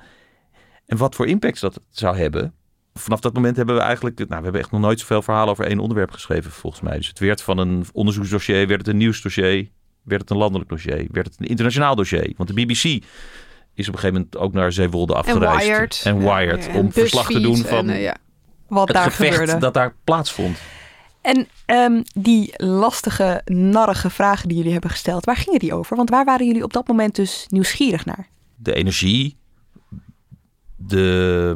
En wat voor impact dat zou hebben vanaf dat moment hebben we eigenlijk, nou, we hebben echt nog nooit zoveel verhalen over één onderwerp geschreven, volgens mij. Dus het werd van een onderzoeksdossier, werd het een nieuwsdossier, werd het een landelijk dossier, werd het een internationaal dossier. Want de BBC is op een gegeven moment ook naar Zeewolde afgereisd. En Wired. En Wired, om verslag te doen van en, uh, ja. wat het daar gevecht gebeurde. dat daar plaatsvond. En um, die lastige, narrige vragen die jullie hebben gesteld, waar gingen die over? Want waar waren jullie op dat moment dus nieuwsgierig naar? De energie, de.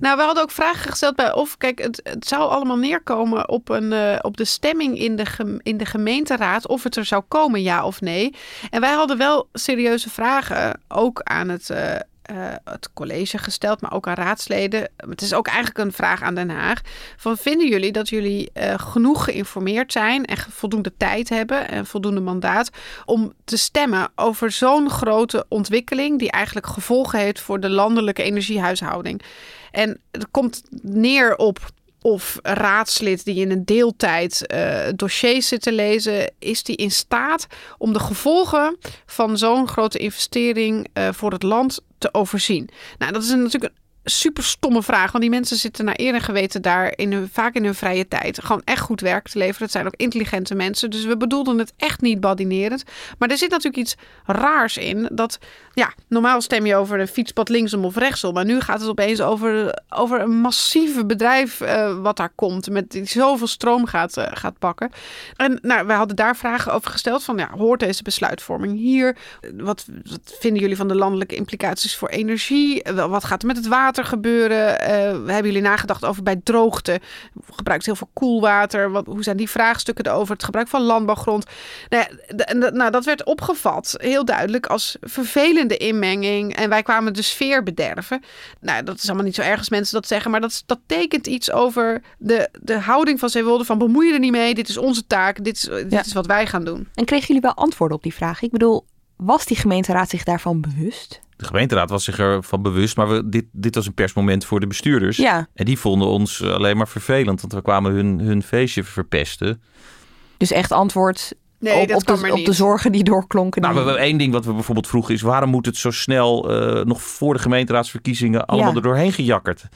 Nou, we hadden ook vragen gesteld bij of, kijk, het, zou allemaal neerkomen op, een, uh, op de stemming in de, in de gemeenteraad, of het er zou komen, ja of nee. En wij hadden wel serieuze vragen, ook aan het. Uh, uh, het college gesteld, maar ook aan raadsleden. Het is ook eigenlijk een vraag aan Den Haag. Van vinden jullie dat jullie uh, genoeg geïnformeerd zijn en voldoende tijd hebben en voldoende mandaat om te stemmen over zo'n grote ontwikkeling die eigenlijk gevolgen heeft voor de landelijke energiehuishouding? En het komt neer op of raadslid die in een deeltijd uh, dossiers zit te lezen, is die in staat om de gevolgen van zo'n grote investering voor het land te overzien? Nou, dat is een, natuurlijk super stomme vraag. Want die mensen zitten naar eer en geweten daar in hun, vaak in hun vrije tijd. Gewoon echt goed werk te leveren. Het zijn ook intelligente mensen. Dus we bedoelden het echt niet badinerend. Maar er zit natuurlijk iets raars in. Dat ja, normaal stem je over een fietspad linksom of rechtsom. Maar nu gaat het opeens over, over een massieve bedrijf uh, wat daar komt. Met die zoveel stroom gaat, uh, gaat pakken. En nou, wij hadden daar vragen over gesteld. Van ja, hoort deze besluitvorming hier? Wat, wat vinden jullie van de landelijke implicaties voor energie? Wat gaat er met het water? Gebeuren? Uh, hebben jullie nagedacht over bij droogte? Gebruikt heel veel koelwater? Wat, hoe zijn die vraagstukken erover? Het gebruik van landbouwgrond? Nou, ja, nou, dat werd opgevat heel duidelijk als vervelende inmenging. En wij kwamen de sfeer bederven. Nou, dat is allemaal niet zo erg als mensen dat zeggen. Maar dat, dat tekent iets over de, de houding van Zeewolde. Van bemoei je er niet mee. Dit is onze taak. Dit is, dit ja. is wat wij gaan doen. En kregen jullie wel antwoorden op die vraag? Ik bedoel, was die gemeenteraad zich daarvan bewust? De gemeenteraad was zich ervan bewust, maar we, dit, dit was een persmoment voor de bestuurders. Ja. En die vonden ons alleen maar vervelend, want we kwamen hun, hun feestje verpesten. Dus echt antwoord nee, op, op, de, op de zorgen die doorklonken. Nou, we hebben één ding wat we bijvoorbeeld vroegen is... waarom moet het zo snel, uh, nog voor de gemeenteraadsverkiezingen... allemaal ja. er doorheen gejakkerd?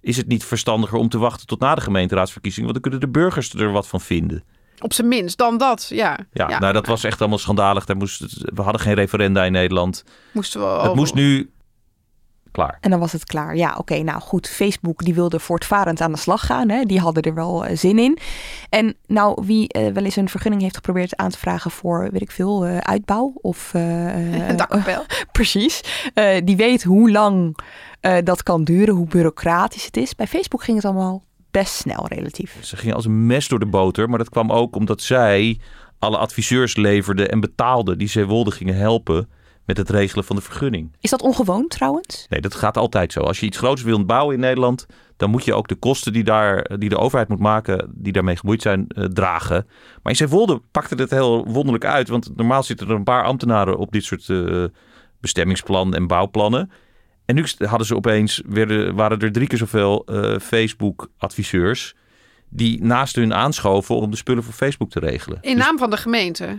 Is het niet verstandiger om te wachten tot na de gemeenteraadsverkiezingen? Want dan kunnen de burgers er wat van vinden. Op zijn minst, dan dat, ja. Ja, nou dat was echt allemaal schandalig. Daar moest, we hadden geen referenda in Nederland. Moesten we Het moest nu klaar. En dan was het klaar. Ja, oké. nou goed, Facebook die wilde voortvarend aan de slag gaan. Hè? Die hadden er wel uh, zin in. En nou, wie uh, wel eens een vergunning heeft geprobeerd aan te vragen voor, weet ik veel, uh, uitbouw of... een dakkapel. precies. die weet hoe lang dat kan duren, hoe bureaucratisch het is. Bij Facebook ging het allemaal best snel relatief. Ze ging als een mes door de boter, maar dat kwam ook omdat zij alle adviseurs leverde en betaalde die Zeewolde gingen helpen met het regelen van de vergunning. Is dat ongewoon trouwens? Nee, dat gaat altijd zo. Als je iets groots wilt bouwen in Nederland, dan moet je ook de kosten die, daar, die de overheid moet maken, die daarmee gemoeid zijn, uh, dragen. Maar in Zeewolde pakte het heel wonderlijk uit, want normaal zitten er een paar ambtenaren op dit soort uh, bestemmingsplan en bouwplannen. En nu hadden ze opeens, werden, waren er drie keer zoveel uh, Facebook-adviseurs die naast hun aanschoven om de spullen voor Facebook te regelen. In dus... naam van de gemeente?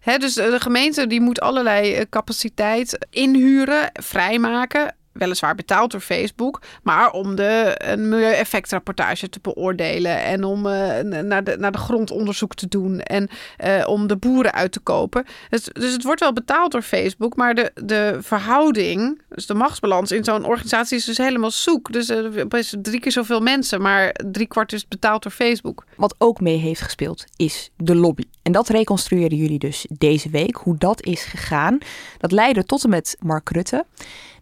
He, dus de gemeente die moet allerlei capaciteit inhuren, vrijmaken weliswaar betaald door Facebook, maar om de een milieueffectrapportage te beoordelen en om uh, naar, de, naar de grondonderzoek te doen en uh, om de boeren uit te kopen. Dus, dus het wordt wel betaald door Facebook, maar de, de verhouding, dus de machtsbalans in zo'n organisatie is dus helemaal zoek. Dus er is drie keer zoveel mensen, maar drie kwart is betaald door Facebook. Wat ook mee heeft gespeeld is de lobby. En dat reconstrueren jullie dus deze week, hoe dat is gegaan. Dat leidde tot en met Mark Rutte.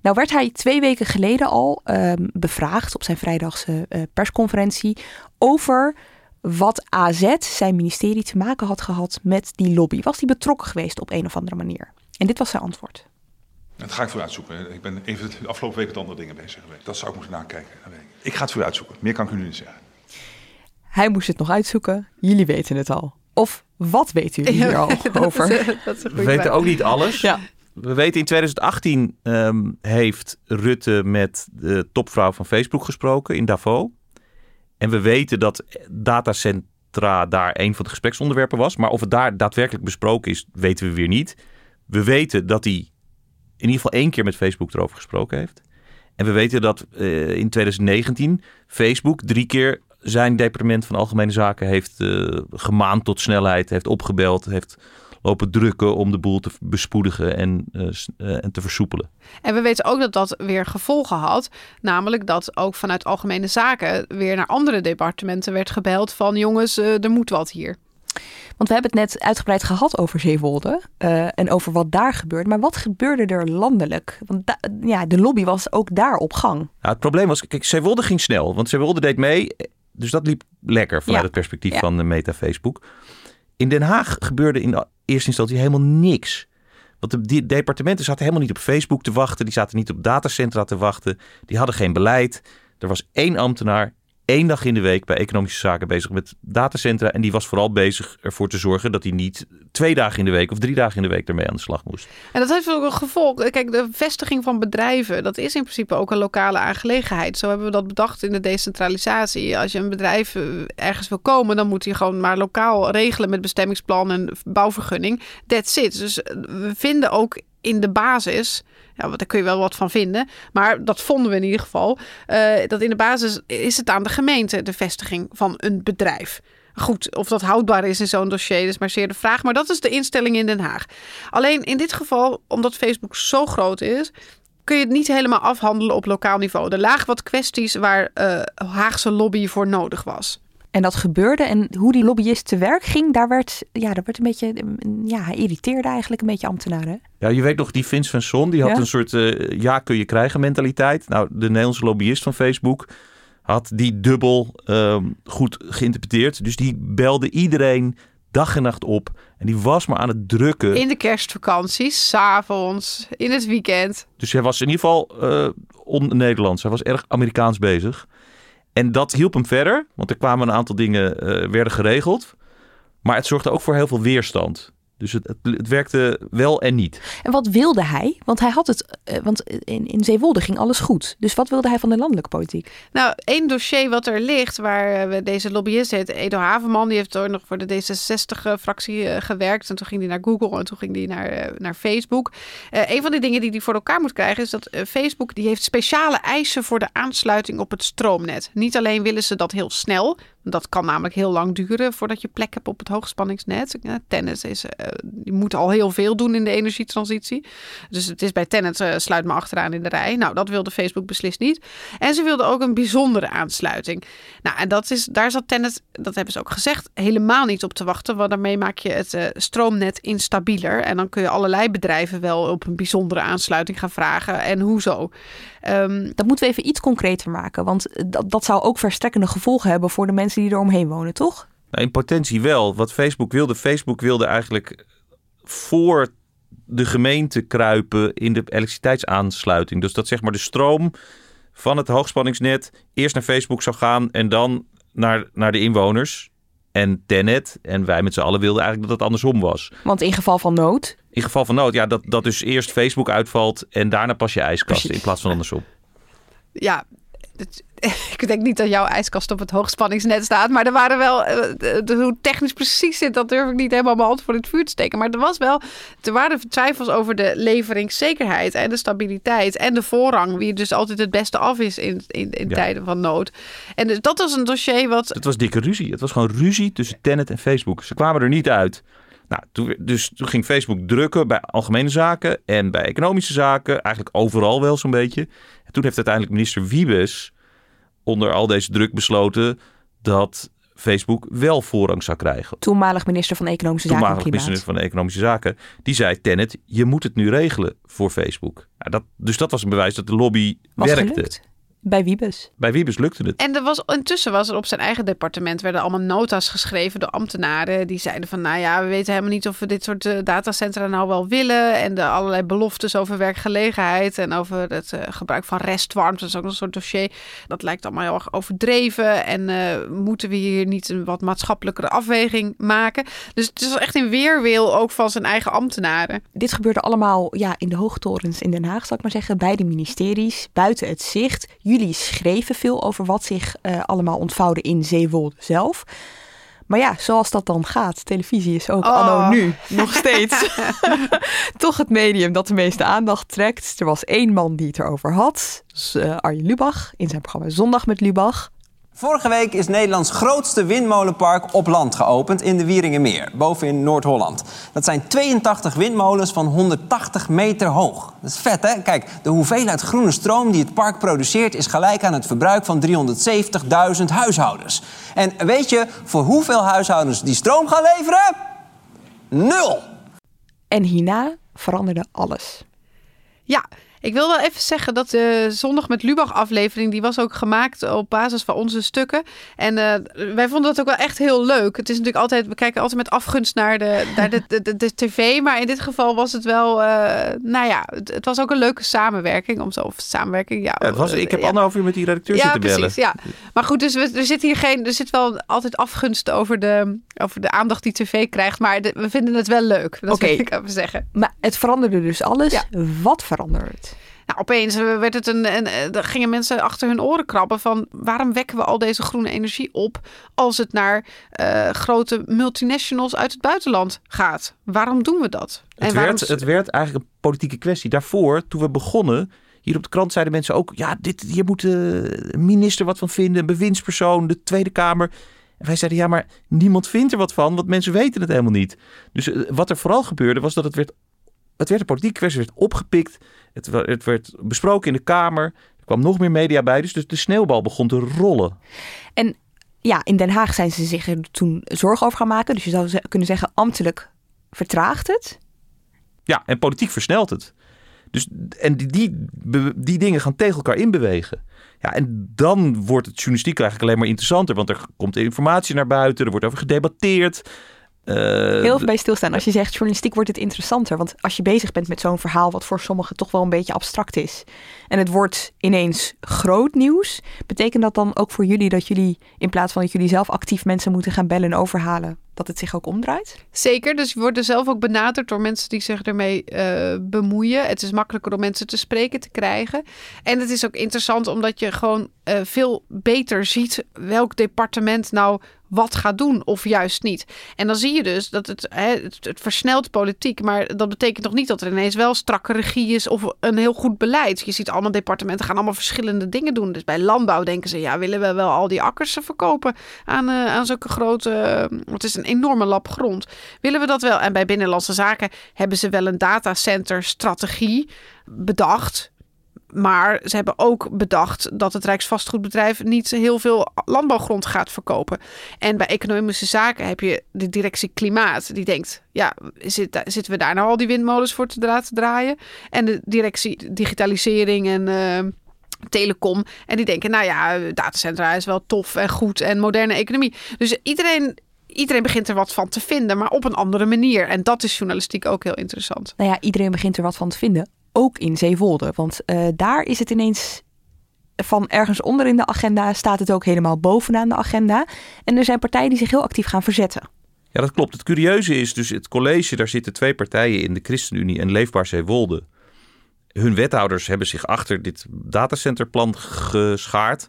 Nou werd hij twee weken geleden al um, bevraagd op zijn vrijdagse uh, persconferentie over wat AZ, zijn ministerie, te maken had gehad met die lobby. Was hij betrokken geweest op een of andere manier? En dit was zijn antwoord. Dat ga ik voor uitzoeken. Ik ben even de afgelopen week met andere dingen bezig geweest. Dat zou ik moeten nakijken. Ik ga het voor uitzoeken. Meer kan ik u nu niet zeggen. Hij moest het nog uitzoeken. Jullie weten het al. Of wat weten jullie hier al over? Dat is, We weten ook niet alles. Ja. We weten in 2018 um, heeft Rutte met de topvrouw van Facebook gesproken in Davos. En we weten dat datacentra daar een van de gespreksonderwerpen was. Maar of het daar daadwerkelijk besproken is, weten we weer niet. We weten dat hij in ieder geval één keer met Facebook erover gesproken heeft. En we weten dat uh, in 2019 Facebook drie keer zijn departement van Algemene Zaken heeft uh, gemaand tot snelheid, heeft opgebeld, heeft lopen drukken om de boel te bespoedigen en, uh, uh, en te versoepelen. En we weten ook dat dat weer gevolgen had. Namelijk dat ook vanuit Algemene Zaken weer naar andere departementen werd gebeld van jongens, uh, er moet wat hier. Want we hebben het net uitgebreid gehad over Zeewolde uh, en over wat daar gebeurt. Maar wat gebeurde er landelijk? Want ja, de lobby was ook daar op gang. Nou, het probleem was, kijk, Zeewolde ging snel. Want Zeewolde deed mee, dus dat liep lekker vanuit ja. het perspectief ja. van de Meta Facebook. In Den Haag gebeurde in eerste instantie helemaal niks. Want de departementen zaten helemaal niet op Facebook te wachten. Die zaten niet op datacentra te wachten. Die hadden geen beleid. Er was één ambtenaar één dag in de week bij economische zaken bezig met datacentra. En die was vooral bezig ervoor te zorgen dat hij niet twee dagen in de week of drie dagen in de week ermee aan de slag moest. En dat heeft ook een gevolg. Kijk, de vestiging van bedrijven, dat is in principe ook een lokale aangelegenheid. Zo hebben we dat bedacht in de decentralisatie. Als je een bedrijf eh, ergens wil komen, dan moet je gewoon maar lokaal regelen met bestemmingsplan en bouwvergunning. That's it. Dus we vinden ook in de basis, ja, daar kun je wel wat van vinden, maar dat vonden we in ieder geval, uh, dat in de basis is het aan de gemeente de vestiging van een bedrijf. Goed, of dat houdbaar is in zo'n dossier, is maar zeer de vraag. Maar dat is de instelling in Den Haag. Alleen in dit geval, omdat Facebook zo groot is, kun je het niet helemaal afhandelen op lokaal niveau. Er lagen wat kwesties waar uh, Haagse lobby voor nodig was. En dat gebeurde. En hoe die lobbyist te werk ging, daar werd, ja, daar werd een beetje. Ja, hij irriteerde eigenlijk een beetje ambtenaren. Ja, je weet nog, die Vince van Son, die had een soort uh, ja kun je krijgen mentaliteit. Nou, de Nederlandse lobbyist van Facebook had die dubbel uh, goed geïnterpreteerd. Dus die belde iedereen dag en nacht op. En die was maar aan het drukken. In de kerstvakanties, s'avonds, in het weekend. Dus hij was in ieder geval uh, on-Nederlands. Hij was erg Amerikaans bezig. En dat hielp hem verder, want er kwamen een aantal dingen uh, werden geregeld. Maar het zorgde ook voor heel veel weerstand. Dus het, het, het, werkte wel en niet. En wat wilde hij? Want hij had het. Uh, want in, in Zeewolde ging alles goed. Dus wat wilde hij van de landelijke politiek? Nou, één dossier wat er ligt, waar we deze lobbyist heet, Edo Havenman, die heeft ook nog voor de D66-fractie uh, gewerkt. En toen ging hij naar Google en toen ging hij naar, uh, naar Facebook. een van de dingen die hij voor elkaar moet krijgen, is dat Facebook die heeft speciale eisen voor de aansluiting op het stroomnet. Niet alleen willen ze dat heel snel, dat kan namelijk heel lang duren voordat je plek hebt op het hoogspanningsnet. Tennis is, uh, je moet al heel veel doen in de energietransitie. Dus het is bij Tennis uh, sluit me achteraan in de rij. Nou, dat wilde Facebook beslist niet. En ze wilden ook een bijzondere aansluiting. Nou, en dat is, daar zat Tennis, dat hebben ze ook gezegd, helemaal niet op te wachten. Want daarmee maak je het stroomnet instabieler. En dan kun je allerlei bedrijven wel op een bijzondere aansluiting gaan vragen. En hoezo? Um, dat moeten we even iets concreter maken. Want dat, dat zou ook verstrekkende gevolgen hebben voor de mensen die er omheen wonen, toch? Nou, in potentie wel. Wat Facebook wilde, Facebook wilde eigenlijk voor de gemeente kruipen in de elektriciteitsaansluiting. Dus dat zeg maar de stroom van het hoogspanningsnet eerst naar Facebook zou gaan en dan naar, naar de inwoners en Tenet. En wij met z'n allen wilden eigenlijk dat het andersom was. Want in geval van nood? In geval van nood, ja, dat, dat dus eerst Facebook uitvalt en daarna pas je ijskast in plaats van andersom. Ja, het, ik denk niet dat jouw ijskast op het hoogspanningsnet staat. Maar er waren wel. Uh, hoe technisch precies zit, dat durf ik niet helemaal mijn hand voor het vuur te steken. Maar er was wel. Er waren twijfels over de leveringszekerheid en de stabiliteit. En de voorrang. Wie dus altijd het beste af is in, in, in ja. tijden van nood. En dus dat was een dossier wat. Het was dikke ruzie. Het was gewoon ruzie tussen Tenet en Facebook. Ze kwamen er niet uit. Nou, toen, dus toen ging Facebook drukken bij algemene zaken en bij economische zaken. Eigenlijk overal wel zo'n beetje. En toen heeft uiteindelijk minister Wiebes onder al deze druk besloten dat Facebook wel voorrang zou krijgen. Toenmalig minister van Economische Zaken Toenmalig minister van Economische Zaken. Die zei, Tenet, je moet het nu regelen voor Facebook. Nou, dat, dus dat was een bewijs dat de lobby was werkte. Gelukt. Bij Wiebes. Bij Wiebes lukte het. En er was, intussen was er op zijn eigen departement werden allemaal nota's geschreven door ambtenaren. Die zeiden van, nou ja, we weten helemaal niet of we dit soort uh, datacentra nou wel willen. En de allerlei beloftes over werkgelegenheid en over het uh, gebruik van restwarmte. Dat is ook een soort dossier. Dat lijkt allemaal heel erg overdreven. En uh, moeten we hier niet een wat maatschappelijkere afweging maken? Dus het is echt een weerwil ook van zijn eigen ambtenaren. Dit gebeurde allemaal ja, in de hoogtorens in Den Haag, zal ik maar zeggen. Bij de ministeries, buiten het zicht jullie schreven veel over wat zich uh, allemaal ontvouwde in Zeewolde zelf. Maar ja, zoals dat dan gaat, televisie is ook oh. anno nu nog steeds toch het medium dat de meeste aandacht trekt. Er was één man die het erover had, dus, uh, Arjen Lubach, in zijn programma Zondag met Lubach. Vorige week is Nederlands grootste windmolenpark op land geopend in de Wieringenmeer, boven in Noord-Holland. Dat zijn 82 windmolens van 180 meter hoog. Dat is vet, hè? Kijk, de hoeveelheid groene stroom die het park produceert is gelijk aan het verbruik van 370.000 huishoudens. En weet je voor hoeveel huishoudens die stroom gaan leveren? Nul! En hierna veranderde alles. Ja, ik wil wel even zeggen dat de Zondag met Lubach aflevering... die was ook gemaakt op basis van onze stukken. En uh, wij vonden dat ook wel echt heel leuk. Het is natuurlijk altijd... We kijken altijd met afgunst naar de, naar de, de, de, de tv. Maar in dit geval was het wel... Uh, nou ja, het, het, was ook een leuke samenwerking. Om zo, of samenwerking, ja. ja het was, ik heb ja. anderhalf uur met die redacteur ja, zitten precies, bellen. Ja, Maar goed, dus we, er zit hier geen... Er zit wel altijd afgunst over de, over de aandacht die tv krijgt. Maar de, we vinden het wel leuk. Dat okay. wil ik even zeggen. Maar het veranderde dus alles. Wat veranderde het? Nou, opeens werd het een, en gingen mensen achter hun oren krabben van waarom wekken we al deze groene energie op als het naar grote multinationals uit het buitenland gaat? Waarom doen we dat? Het, en werd, het werd eigenlijk een politieke kwestie. Daarvoor, toen we begonnen, hier op de krant zeiden mensen ook: ja, dit, hier moet de minister wat van vinden, een bewindspersoon, de Tweede Kamer. En wij zeiden: ja, maar niemand vindt er wat van, want mensen weten het helemaal niet. Dus eh, wat er vooral gebeurde was dat het werd, het werd een politieke kwestie, werd opgepikt, het, het werd besproken in de Kamer. Er kwam nog meer media bij, dus de sneeuwbal begon te rollen. En ja, in Den Haag zijn ze zich er toen zorgen over gaan maken. Dus je zou kunnen zeggen, ambtelijk vertraagt het. Ja, en politiek versnelt het. Dus, en die, die, die dingen gaan tegen elkaar inbewegen. Ja, en dan wordt het journalistiek eigenlijk alleen maar interessanter. Want er komt informatie naar buiten, er wordt over gedebatteerd. Uh, Heel even bij stilstaan. Als je zegt journalistiek wordt het interessanter. Want als je bezig bent met zo'n verhaal wat voor sommigen toch wel een beetje abstract is. En het wordt ineens groot nieuws. Betekent dat dan ook voor jullie dat jullie in plaats van dat jullie zelf actief mensen moeten gaan bellen en overhalen dat het zich ook omdraait? Zeker, dus we worden zelf ook benaderd door mensen die zich ermee uh, bemoeien. Het is makkelijker om mensen te spreken te krijgen. En het is ook interessant omdat je gewoon uh, veel beter ziet welk departement nou wat gaat doen of juist niet. En dan zie je dus dat het, hè, het, versnelt politiek, maar dat betekent nog niet dat er ineens wel strakke regie is of een heel goed beleid. Je ziet allemaal departementen gaan allemaal verschillende dingen doen. Dus bij landbouw denken ze, ja, willen we wel al die akkers verkopen aan, uh, aan zulke grote, uh, het is een enorme lap grond. Willen we dat wel? En bij Binnenlandse Zaken hebben ze wel een datacenter strategie bedacht. Maar ze hebben ook bedacht dat het Rijksvastgoedbedrijf niet heel veel landbouwgrond gaat verkopen. En bij economische zaken heb je de directie Klimaat. Die denkt, ja, zitten we daar nou al die windmolens voor te draaien? En de directie Digitalisering en... Uh, telecom. En die denken, nou ja, datacentra is wel tof en goed en moderne economie. Dus iedereen iedereen begint er wat van te vinden, maar op een andere manier. En dat is journalistiek ook heel interessant. Nou ja, iedereen begint er wat van te vinden. Ook in Zeewolde. Want uh, daar is het ineens van ergens onder in de agenda staat het ook helemaal bovenaan de agenda. En er zijn partijen die zich heel actief gaan verzetten. Ja, dat klopt. Het curieuze is dus het college, daar zitten twee partijen in, de ChristenUnie en Leefbaar Zeewolde. Hun wethouders hebben zich achter dit datacenterplan geschaard.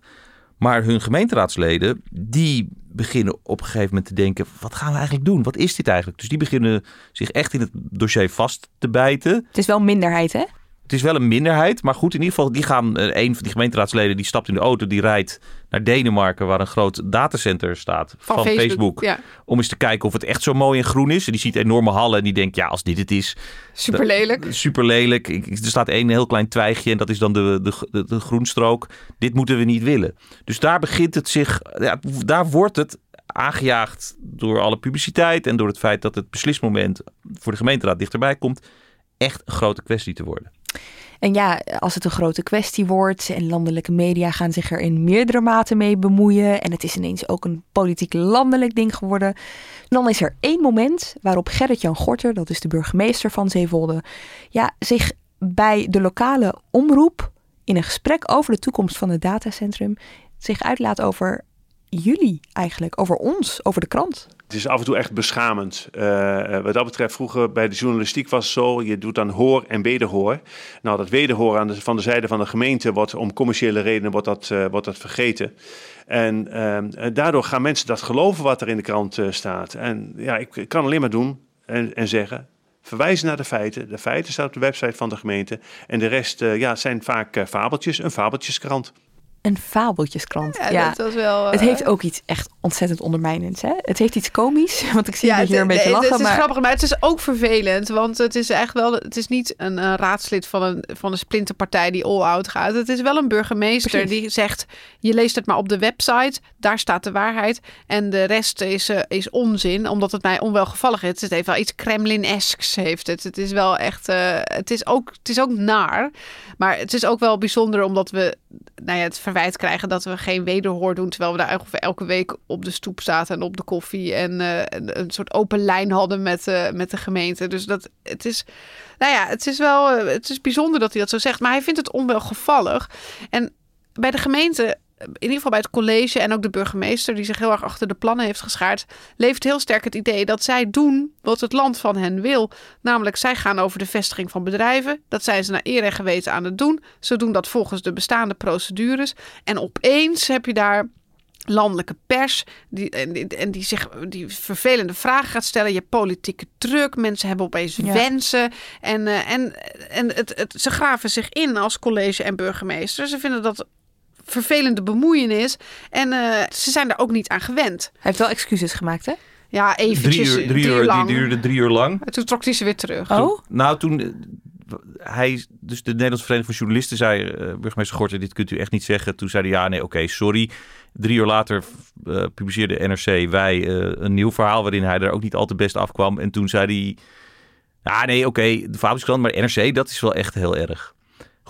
Maar hun gemeenteraadsleden, die beginnen op een gegeven moment te denken: wat gaan we eigenlijk doen? Wat is dit eigenlijk? Dus die beginnen zich echt in het dossier vast te bijten. Het is wel minderheid, hè? Het is wel een minderheid, maar goed, in ieder geval, die gaan, eh, een van die gemeenteraadsleden die stapt in de auto, die rijdt naar Denemarken, waar een groot datacenter staat van, Facebook. Om eens te kijken of het echt zo mooi en groen is. En die ziet enorme hallen en die denkt, ja, als dit het is. Super lelijk. Super lelijk. Er staat één heel klein twijgje en dat is dan de, de, de, de groenstrook. Dit moeten we niet willen. Dus daar begint het zich, ja, daar wordt het aangejaagd door alle publiciteit en door het feit dat het beslismoment voor de gemeenteraad dichterbij komt, echt een grote kwestie te worden. En ja, als het een grote kwestie wordt en landelijke media gaan zich er in meerdere maten mee bemoeien en het is ineens ook een politiek landelijk ding geworden, dan is er één moment waarop Gerrit-Jan Gorter, dat is de burgemeester van Zeewolde, ja, zich bij de lokale omroep in een gesprek over de toekomst van het datacentrum zich uitlaat over jullie eigenlijk, over ons, over de krant. Het is af en toe echt beschamend. Uh, wat dat betreft, vroeger bij de journalistiek was het zo: je doet dan hoor en wederhoor. Nou, dat wederhoor aan de, van de zijde van de gemeente wordt om commerciële redenen wordt dat, uh, wordt dat vergeten. En uh, daardoor gaan mensen dat geloven wat er in de krant staat. En ja, ik, ik, kan alleen maar doen en, en zeggen: verwijzen naar de feiten. De feiten staan op de website van de gemeente. En de rest ja, zijn vaak fabeltjes, een fabeltjeskrant een fabeltjeskrant. Ja, ja. Dat was wel, Het heeft ook iets echt ontzettend ondermijnends. Hè? Het heeft iets komisch, want ik zie ja, je hier een beetje lachen. Het is maar... grappig, maar het is ook vervelend. Want het is echt wel... Het is niet een, een raadslid van een, van een splinterpartij die all-out gaat. Het is wel een burgemeester die zegt... Je leest het maar op de website. Daar staat de waarheid. En de rest is, uh, is onzin, omdat het mij onwelgevallig is. Het heeft wel iets Kremlin-esks, heeft het. Het is wel echt... Uh, het, is ook, het is ook naar. Maar het is ook wel bijzonder omdat we... Nou ja, het verwijt krijgen dat we geen wederhoor doen. Terwijl we daar ongeveer elke week op de stoep zaten en op de koffie. En uh, een, soort open lijn hadden met, uh, met de gemeente. Dus dat het is. Nou ja, het is wel. Uh, het is bijzonder dat hij dat zo zegt. Maar hij vindt het onwelgevallig. En bij de gemeente in ieder geval bij het college en ook de burgemeester, die zich heel erg achter de plannen heeft geschaard, leeft heel sterk het idee dat zij doen wat het land van hen wil. Namelijk, zij gaan over de vestiging van bedrijven. Dat zijn ze naar eer en geweten aan het doen. Ze doen dat volgens de bestaande procedures. En opeens heb je daar landelijke pers die, en, die- en die zich die vervelende vragen gaat stellen. Je politieke druk, mensen hebben opeens Ja. wensen. En, eh, en, en het, het, ze graven zich in als college en burgemeester. Ze vinden dat vervelende bemoeienis. En eh, ze zijn daar ook niet aan gewend. Hij heeft wel excuses gemaakt, hè? Ja, eventjes. Drie uur, drie uur, lang. die duurde drie uur lang. En toen trok hij ze weer terug. Toen- nou, toen eh, hij, dus de Nederlandse Vereniging van Journalisten zei, eh, burgemeester Gorter, dit kunt u echt niet zeggen. Toen zei hij, ja, nee, oké, sorry. Drie uur later publiceerde NRC wij eh, een nieuw verhaal waarin hij er ook niet al te best afkwam. En toen zei hij, ja, nee, oké, de Fabriekskrant, maar NRC, dat is wel echt heel erg.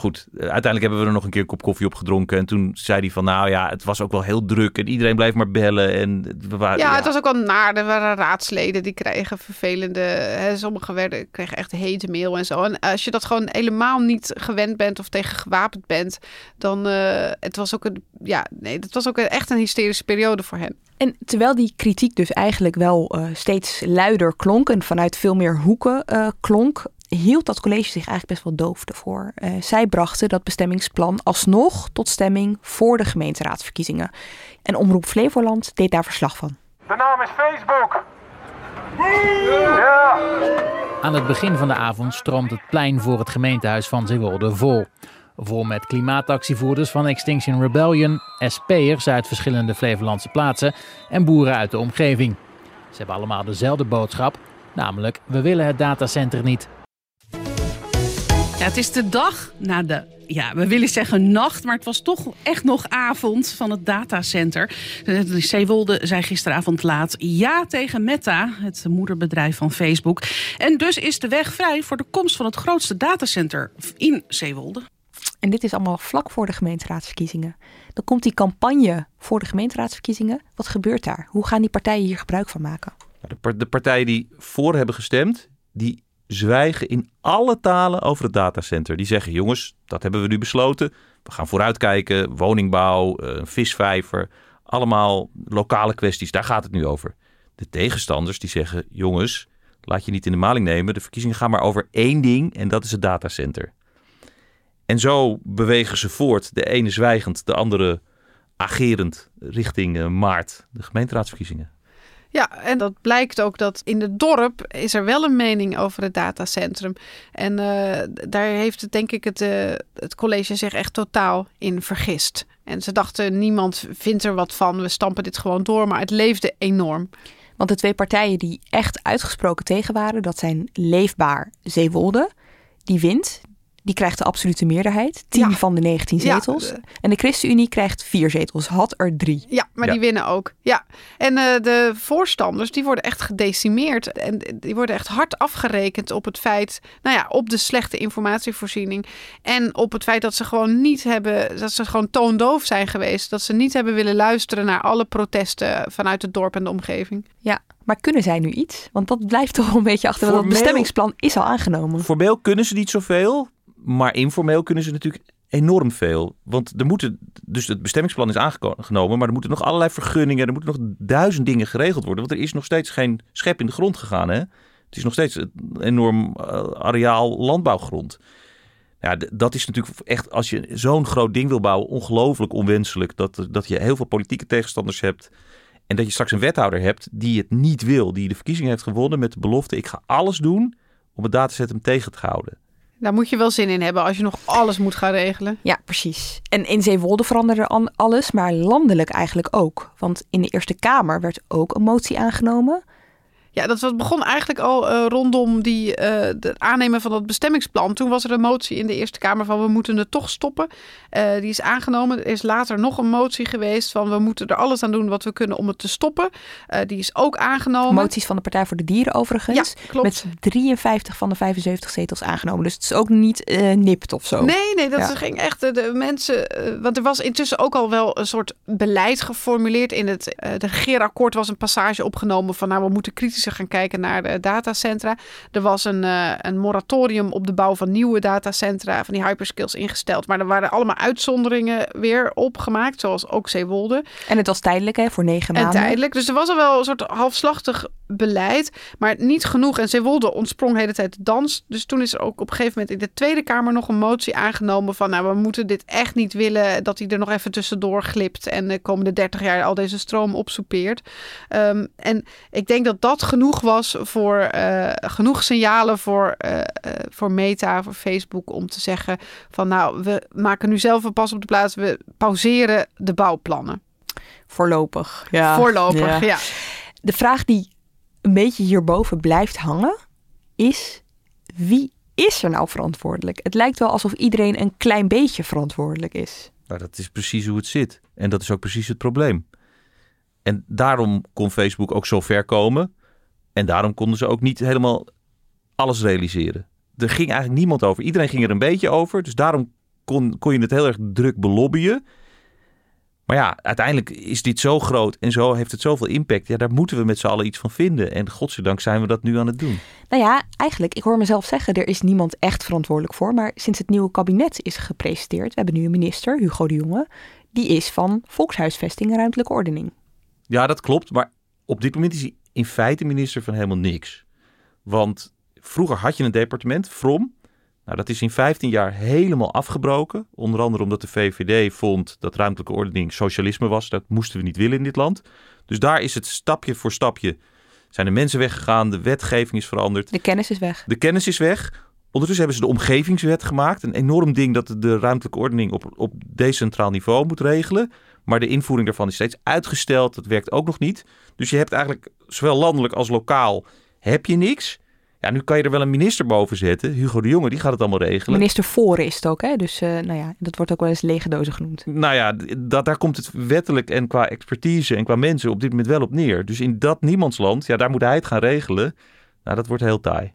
Goed, eh, uiteindelijk hebben we er nog een keer een kop koffie op gedronken. En toen zei hij van, nou ja, het was ook wel heel druk. En iedereen bleef maar bellen. En we waren, Ja, het was ook wel naar. Er waren raadsleden die kregen vervelende. Hè, sommigen werden, kregen echt hete mail en zo. En als je dat gewoon helemaal niet gewend bent of tegen gewapend bent, dan. eh het was ook een. Ja, nee, het was ook een- echt een hysterische periode voor hen. En terwijl die kritiek dus eigenlijk wel eh, steeds luider klonk en vanuit veel meer hoeken eh, klonk, hield dat college zich eigenlijk best wel doof ervoor. Eh, zij brachten dat bestemmingsplan alsnog tot stemming voor de gemeenteraadsverkiezingen. En Omroep Flevoland deed daar verslag van. De naam is Facebook. Ja. Aan het begin van de avond stroomt het plein voor het gemeentehuis van Zeewolde vol. Vol met klimaatactievoerders van Extinction Rebellion, SP'ers uit verschillende Flevolandse plaatsen en boeren uit de omgeving. Ze hebben allemaal dezelfde boodschap, namelijk we willen het datacenter niet. Ja, het is de dag na de, ja, we willen zeggen nacht, maar het was toch echt nog avond van het datacenter. De Zeewolde zei gisteravond laat ja tegen Meta, het moederbedrijf van Facebook. En dus is de weg vrij voor de komst van het grootste datacenter in Zeewolde. En dit is allemaal vlak voor de gemeenteraadsverkiezingen. Dan komt die campagne voor de gemeenteraadsverkiezingen. Wat gebeurt daar? Hoe gaan die partijen hier gebruik van maken? De partijen die voor hebben gestemd, die zwijgen in alle talen over het datacenter. Die zeggen, jongens, dat hebben we nu besloten. We gaan vooruitkijken, woningbouw, eh, een visvijver. Allemaal lokale kwesties, daar gaat het nu over. De tegenstanders die zeggen, jongens, laat je niet in de maling nemen. De verkiezingen gaan maar over één ding en dat is het datacenter. En zo bewegen ze voort, de ene zwijgend, de andere agerend richting eh, maart, de gemeenteraadsverkiezingen. Ja, en dat blijkt ook dat in het dorp is er wel een mening over het datacentrum. En eh, daar heeft het, denk ik het, eh, het college zich echt totaal in vergist. En ze dachten, niemand vindt er wat van, we stampen dit gewoon door. Maar het leefde enorm. Want de twee partijen die echt uitgesproken tegen waren, dat zijn Leefbaar Zeewolde. Die wint. Die krijgt de absolute meerderheid. 10 van de 19 Ja, zetels. de- En de ChristenUnie krijgt vier zetels. Had er drie. Ja, maar die winnen ook. Ja. En eh, de voorstanders, die worden echt gedecimeerd. En die worden echt hard afgerekend op het feit, nou ja, op de slechte informatievoorziening. En op het feit dat ze gewoon niet hebben, dat ze gewoon toondoof zijn geweest. Dat ze niet hebben willen luisteren naar alle protesten vanuit het dorp en de omgeving. Ja, maar kunnen zij nu iets? Want dat blijft toch een beetje achter. Want Formeel- bestemmingsplan is al aangenomen. Formeel kunnen ze niet zoveel, maar informeel kunnen ze natuurlijk enorm veel. Want er moeten, dus het bestemmingsplan is aangenomen, maar er moeten nog allerlei vergunningen, er moeten nog duizend dingen geregeld worden. Want er is nog steeds geen schep in de grond gegaan. Hè? Het is nog steeds een enorm eh, areaal landbouwgrond. Ja, dat is natuurlijk echt, als je zo'n groot ding wil bouwen, ongelooflijk onwenselijk. Dat, dat je heel veel politieke tegenstanders hebt. En dat je straks een wethouder hebt die het niet wil. Die de verkiezing heeft gewonnen met de belofte: ik ga alles doen om het datacentrum tegen te houden. Daar moet je wel zin in hebben als je nog alles moet gaan regelen. Ja, precies. En in Zeewolde veranderde an- alles, maar landelijk eigenlijk ook. Want in de Eerste Kamer werd ook een motie aangenomen. Ja, dat was- begon eigenlijk al eh, rondom die, eh, het aannemen van dat bestemmingsplan. Toen was er een motie in de Eerste Kamer van we moeten het toch stoppen. Eh, die is aangenomen. Er is later nog een motie geweest van we moeten er alles aan doen wat we kunnen om het te stoppen. Eh, die is ook aangenomen. Moties van de Partij voor de Dieren overigens. Ja, klopt. Met 53 van de 75 zetels aangenomen. Dus het is ook niet eh, nipt of zo. Nee, nee, dat Ja. ging echt eh, de mensen. eh, want er was intussen ook al wel een soort beleid geformuleerd in het. eh de regeerakkoord was een passage opgenomen van nou, we moeten kritisch kritischer gaan kijken naar de datacentra. Er was een, uh, een moratorium op de bouw van nieuwe datacentra, van die hyperskills ingesteld. Maar er waren allemaal uitzonderingen weer opgemaakt, zoals ook Zeewolde. En het was tijdelijk, hè, voor negen maanden. En tijdelijk. Dus er was al wel een soort halfslachtig beleid, maar niet genoeg. En Zeewolde ontsprong de hele tijd de dans. Dus toen is er ook op een gegeven moment in de Tweede Kamer nog een motie aangenomen van, nou, we moeten dit echt niet willen dat hij er nog even tussendoor glipt en de komende 30 jaar al deze stroom opsoepeert. Um, en ik denk dat dat genoeg was voor uh, genoeg signalen voor, uh, uh, voor Meta, voor Facebook, om te zeggen van nou, we maken nu zelf een pas op de plaats, we pauzeren de bouwplannen. Voorlopig. Ja. Voorlopig, ja. ja. De vraag die een beetje hierboven blijft hangen, is wie is er nou verantwoordelijk? Het lijkt wel alsof iedereen een klein beetje verantwoordelijk is. Nou, dat is precies hoe het zit. En dat is ook precies het probleem. En daarom kon Facebook ook zo ver komen. En daarom konden ze ook niet helemaal alles realiseren. Er ging eigenlijk niemand over. Iedereen ging er een beetje over. Dus daarom kon, kon je het heel erg druk belobbyen. Maar ja, uiteindelijk is dit zo groot en zo heeft het zoveel impact. Ja, daar moeten we met z'n allen iets van vinden. En godzijdank zijn we dat nu aan het doen. Nou ja, eigenlijk, ik hoor mezelf zeggen, er is niemand echt verantwoordelijk voor. Maar sinds het nieuwe kabinet is gepresenteerd, we hebben nu een minister, Hugo de Jonge, die is van volkshuisvesting en ruimtelijke ordening. Ja, dat klopt. Maar op dit moment is hij in feite minister van helemaal niks. Want vroeger had je een departement, From. Nou, dat is in 15 jaar helemaal afgebroken. Onder andere omdat de VVD vond dat ruimtelijke ordening socialisme was. Dat moesten we niet willen in dit land. Dus daar is het stapje voor stapje. Zijn de mensen weggegaan, de wetgeving is veranderd. De kennis is weg. De kennis is weg. Ondertussen hebben ze de omgevingswet gemaakt. Een enorm ding dat de ruimtelijke ordening op, op decentraal niveau moet regelen. Maar de invoering daarvan is steeds uitgesteld. Dat werkt ook nog niet. Dus je hebt eigenlijk zowel landelijk als lokaal heb je niks. Ja, nu kan je er wel een minister boven zetten. Hugo de Jonge, die gaat het allemaal regelen. Minister voor is het ook, hè? Dus uh, nou ja, dat wordt ook wel eens lege dozen genoemd. Nou ja, dat, daar komt het wettelijk en qua expertise en qua mensen op dit moment wel op neer. Dus in dat niemandsland, ja, daar moet hij het gaan regelen. Nou, dat wordt heel taai.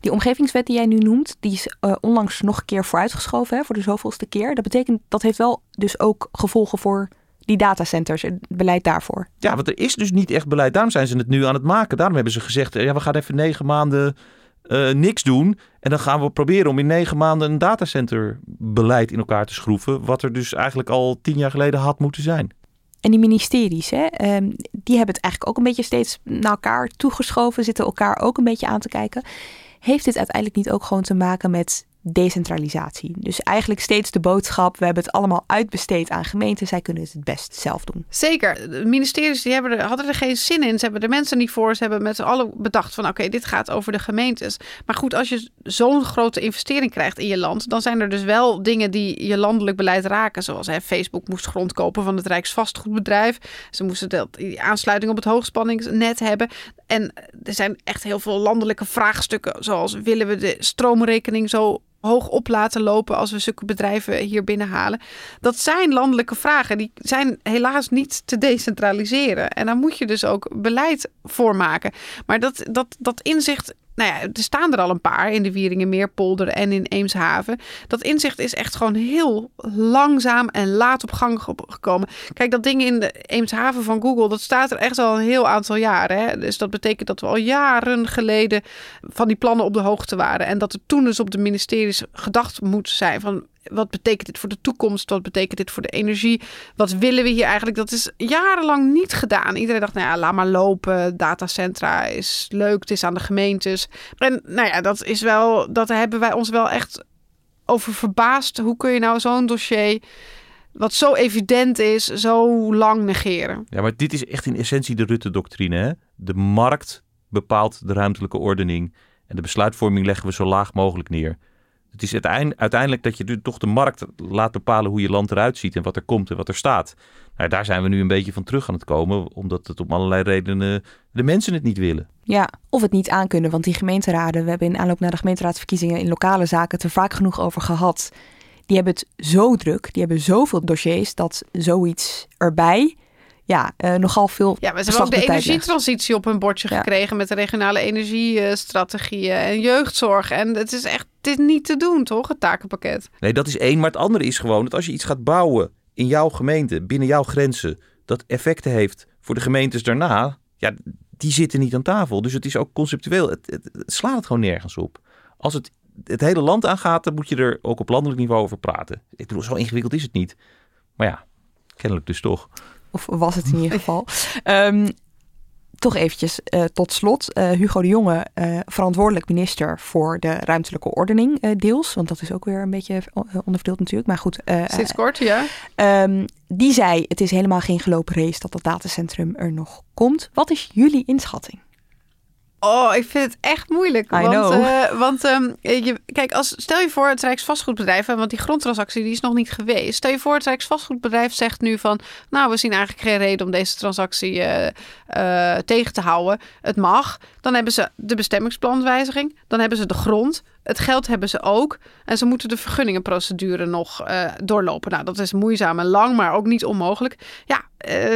Die omgevingswet die jij nu noemt, die is uh, onlangs nog een keer vooruitgeschoven, hè, voor de zoveelste keer. Dat betekent, dat heeft wel dus ook gevolgen voor die datacenters, het beleid daarvoor. Ja, want er is dus niet echt beleid. Daarom zijn ze het nu aan het maken. Daarom hebben ze gezegd, ja, we gaan even negen maanden uh, niks doen. En dan gaan we proberen om in negen maanden een datacenterbeleid in elkaar te schroeven. Wat er dus eigenlijk al tien jaar geleden had moeten zijn. En die ministeries, hè, um, die hebben het eigenlijk ook een beetje steeds naar elkaar toegeschoven, zitten elkaar ook een beetje aan te kijken. Heeft dit uiteindelijk niet ook gewoon te maken met decentralisatie. Dus eigenlijk steeds de boodschap: we hebben het allemaal uitbesteed aan gemeenten, zij kunnen het het best zelf doen. Zeker. De ministeries die hebben er, hadden er geen zin in. Ze hebben de mensen niet voor. Ze hebben met z'n allen bedacht van oké, dit gaat over de gemeentes. Maar goed, als je zo'n grote investering krijgt in je land, dan zijn er dus wel dingen die je landelijk beleid raken. Zoals hè, Facebook moest grond kopen van het Rijksvastgoedbedrijf. Ze moesten dat, die aansluiting op het hoogspanningsnet hebben. En er zijn echt heel veel landelijke vraagstukken, zoals willen we de stroomrekening zo hoog op laten lopen als we zulke bedrijven hier binnenhalen. Dat zijn landelijke vragen. Die zijn helaas niet te decentraliseren. En daar moet je dus ook beleid voor maken. Maar dat, dat, dat inzicht nou ja, er staan er al een paar in de Wieringenmeerpolder en in Eemshaven. Dat inzicht is echt gewoon heel langzaam en laat op gang gekomen. Kijk, dat ding in de Eemshaven van Google, dat staat er echt al een heel aantal jaren. Dus dat betekent dat we al jaren geleden van die plannen op de hoogte waren. En dat er toen dus op de ministeries gedacht moet zijn van wat betekent dit voor de toekomst? Wat betekent dit voor de energie? Wat willen we hier eigenlijk? Dat is jarenlang niet gedaan. Iedereen dacht, nou ja, laat maar lopen. Datacentra is leuk, het is aan de gemeentes. En nou ja, dat is wel, dat hebben wij ons wel echt over verbaasd. Hoe kun je nou zo'n dossier, wat zo evident is, zo lang negeren? Ja, maar dit is echt in essentie de Rutte-doctrine. De markt bepaalt de ruimtelijke ordening. En de besluitvorming leggen we zo laag mogelijk neer. Het is uiteindelijk dat je toch de markt laat bepalen hoe je land eruit ziet en wat er komt en wat er staat. Nou, daar zijn we nu een beetje van terug aan het komen, omdat het om allerlei redenen de mensen het niet willen. Ja, of het niet aankunnen, want die gemeenteraden, we hebben in aanloop naar de gemeenteraadsverkiezingen in lokale zaken het er vaak genoeg over gehad. Die hebben het zo druk, die hebben zoveel dossiers dat zoiets erbij ja, uh, nogal veel. Ja, maar ze hebben ook de energietransitie op hun bordje gekregen met de regionale energiestrategieën en jeugdzorg. En het is echt dit niet te doen, toch? Het takenpakket. Nee, dat is één. Maar het andere is gewoon dat als je iets gaat bouwen in jouw gemeente, binnen jouw grenzen, dat effecten heeft voor de gemeentes daarna. Ja, die zitten niet aan tafel. Dus het is ook conceptueel, het, het, slaat het gewoon nergens op. Als het het hele land aangaat, dan moet je er ook op landelijk niveau over praten. Ik bedoel, zo ingewikkeld is het niet. Maar ja, kennelijk dus toch. Of was het in ieder geval. um, toch eventjes uh, tot slot. Uh, Hugo de Jonge, uh, verantwoordelijk minister voor de ruimtelijke ordening deels. Want dat is ook weer een beetje onderverdeeld natuurlijk. Maar goed. Sinds kort, ja. Um, die zei, het is helemaal geen gelopen race dat dat datacentrum er nog komt. Wat is jullie inschatting? Oh, ik vind het echt moeilijk. I want uh, want um, je, kijk, als, stel je voor het Rijksvastgoedbedrijf, want die grondtransactie die is nog niet geweest. Stel je voor het Rijksvastgoedbedrijf zegt nu van, nou, we zien eigenlijk geen reden om deze transactie uh, uh, tegen te houden. Het mag. Dan hebben ze de bestemmingsplanwijziging, dan hebben ze de grond. Het geld hebben ze ook. En ze moeten de vergunningenprocedure nog doorlopen. Nou, dat is moeizaam en lang, maar ook niet onmogelijk. Ja,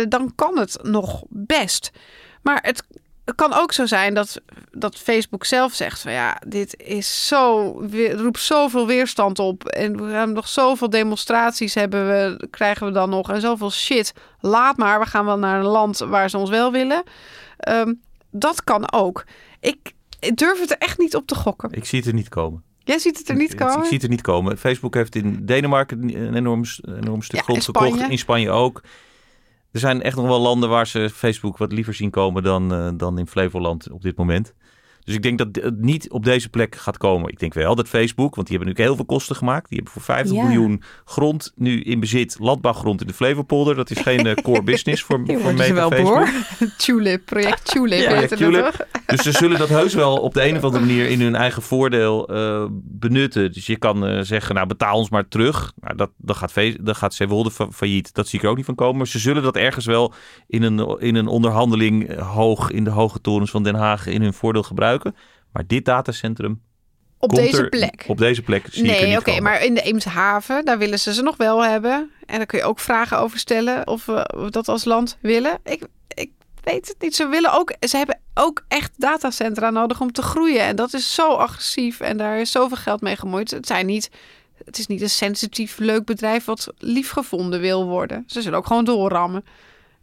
dan kan het nog best. Maar het, het kan ook zo zijn dat, dat Facebook zelf zegt van ja, dit is zo, roept zoveel weerstand op. En we gaan nog zoveel demonstraties hebben we, krijgen we dan nog. En zoveel shit. Laat maar, we gaan wel naar een land waar ze ons wel willen. Um, dat kan ook. Ik, ik durf het er echt niet op te gokken. Ik zie het er niet komen. Jij ziet het er niet komen? Ik zie het er niet komen. Facebook heeft in Denemarken een enorm, enorm stuk ja, grond gekocht. In Spanje ook. Er zijn echt nog wel landen waar ze Facebook wat liever zien komen dan, uh, dan in Flevoland op dit moment. Dus ik denk dat het niet op deze plek gaat komen. Ik denk wel dat Facebook, want die hebben natuurlijk heel veel kosten gemaakt. Die hebben voor 50 miljoen grond nu in bezit. Landbouwgrond in de Flevopolder. Dat is geen uh, core business voor, Die voor mede wel Facebook. Tulip, project Tulip. Ja, project Tulip. Dus ze zullen dat heus wel op de een of andere manier in hun eigen voordeel uh, benutten. Dus je kan uh, zeggen, nou betaal ons maar terug. Nou, dat, dat gaat, dat gaat Zeewolde failliet. Dat zie ik er ook niet van komen. Maar ze zullen dat ergens wel in een, in een onderhandeling hoog in de hoge torens van Den Haag in hun voordeel gebruiken. Maar dit datacentrum. Op deze plek. Op deze plek. Zie nee, oké, maar in de Eemshaven, daar willen ze ze nog wel hebben. En daar kun je ook vragen over stellen of we dat als land willen. Ik, ik weet het niet. Ze willen ook, ze hebben ook echt datacentra nodig om te groeien. En dat is zo agressief en daar is zoveel geld mee gemoeid. Het zijn niet. Het is niet een sensitief, leuk bedrijf wat liefgevonden wil worden. Ze zullen ook gewoon doorrammen.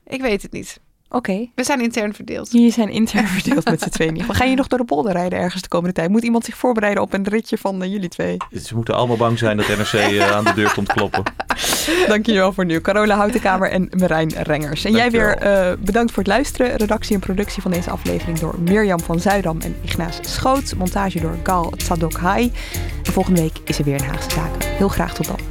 Ik weet het niet. Oké. We zijn intern verdeeld. Jullie zijn intern verdeeld met z'n tweeën. Ga je nog door de polder rijden ergens de komende tijd? Moet iemand zich voorbereiden op een ritje van uh, jullie twee? Ze moeten allemaal bang zijn dat NRC uh, aan de deur komt kloppen. Dank jullie wel voor nu. Carola Houtenkamer en Marijn Rengers. En jij weer uh, bedankt voor het luisteren. Redactie en productie van deze aflevering door Mirjam van Zuidam en Ignaas Schoot. Montage door Gal Tsadok Hai. En volgende week is er weer een Haagse Zaken. Heel graag tot dan.